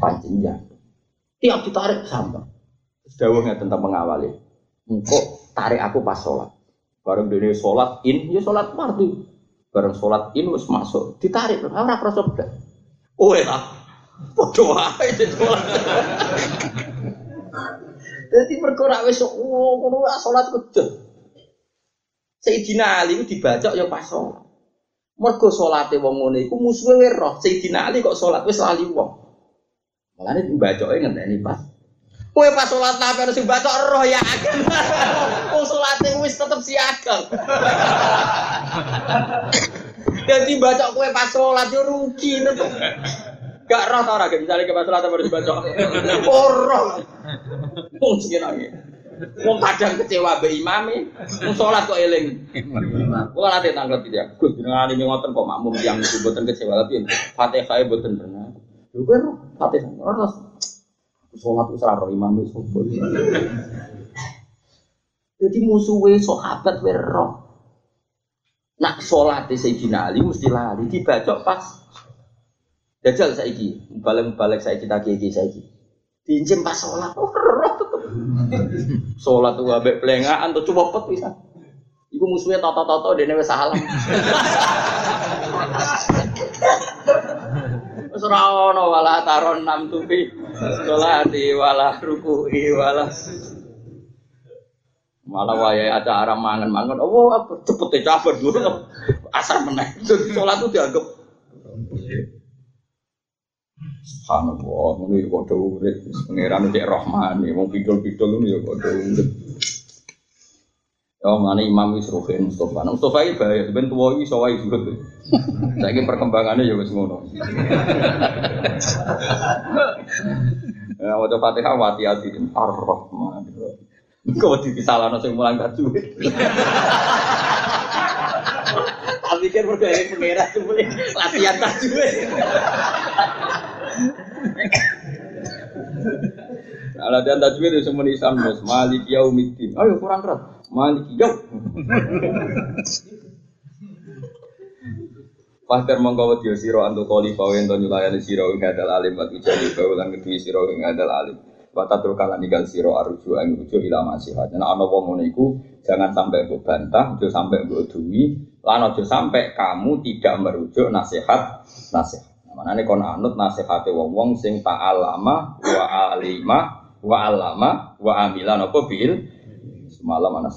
pancing ya. Tiap ditarik sama. Dawuhnya tentang mengawali. Engkau tarik aku pas sholat. Bareng dia sholat in, ya sholat fardu. Bareng sholat ini harus masuk, ditarik, ora krasa blas. Oh ya, padha wae sholat. Jadi perkara wis oh ngono sholat kedhe. Sayyidina Ali dibaca ya pas sholat. Mergo salate wong ngene iku musuhe roh. Sayyidina Ali kok sholat wis lali wong. Mulane dibacoke ngenteni pas. Kowe pas sholat nabi harus baca roh ya akan. Wong salate wis tetep siaga. Jadi baca kue pas sholat yo rugi itu. Gak roh tau lagi misalnya ke pas sholat harus baca. Orang. Wong lagi. Wong kadang kecewa be imami, wong sholat kok eling. Kula nanti tanggal ya. Gus jenengan ini ngoten kok makmum yang mboten kecewa tapi Fatihah e mboten benar. Lho kan Fatihah ora sholat wis ora imam wis Jadi musuhnya sahabat we roh. Nak sholat di Sayyidina Ali mesti lali dibaca pas. Jajal saiki, balik-balik saiki tak kiki saiki. Diincim pas sholat, oh roh tetep. Sholat tuh abek pelengahan tuh coba pet bisa. Iku musuhnya toto-toto dene wis salam. Wis ora wala taron nam tupi. Sholati wala ruku'i wala Malah wayai ada arah mangan-mangan, oh apa cepet cabar dulu asar meneh. Sholat itu dianggap Subhanallah, ini ya kode urip, pengiran cek Rahman, mau pidol-pidol ini ya kode urip. Ya mana Imam wis rohin Mustafa. Nah, Mustafa iki bahaya, ben tuwa iki iso wae juga. Saiki perkembangannya ya wis ngono. Ya wajah Fatihah hati-hati Ar-Rahman. Kau di salah nasi mulang. Tapi mikir mergo eling pengira cuma latihan. Nah, latihan tajwid itu semua isan bos. Malik yaumiddin. Ayo kurang keras. Malik yaum. Fakir mongko wedi sira antu kali pawe ento nyulayani sira ing hadal alim wa tujali bae lan kedhi sira ing hadal alim. Wa tatur kala ninggal sira arju ing ujo ila masihat. Nek ana wong ngono iku jangan sampai mbok bantah, aja sampai mbok duwi, lan aja sampai kamu tidak merujuk nasihat nasihat. Nah, manane kon anut nasihate wong-wong sing ta'alama wa alima wa alama wa amila napa bil semalam ana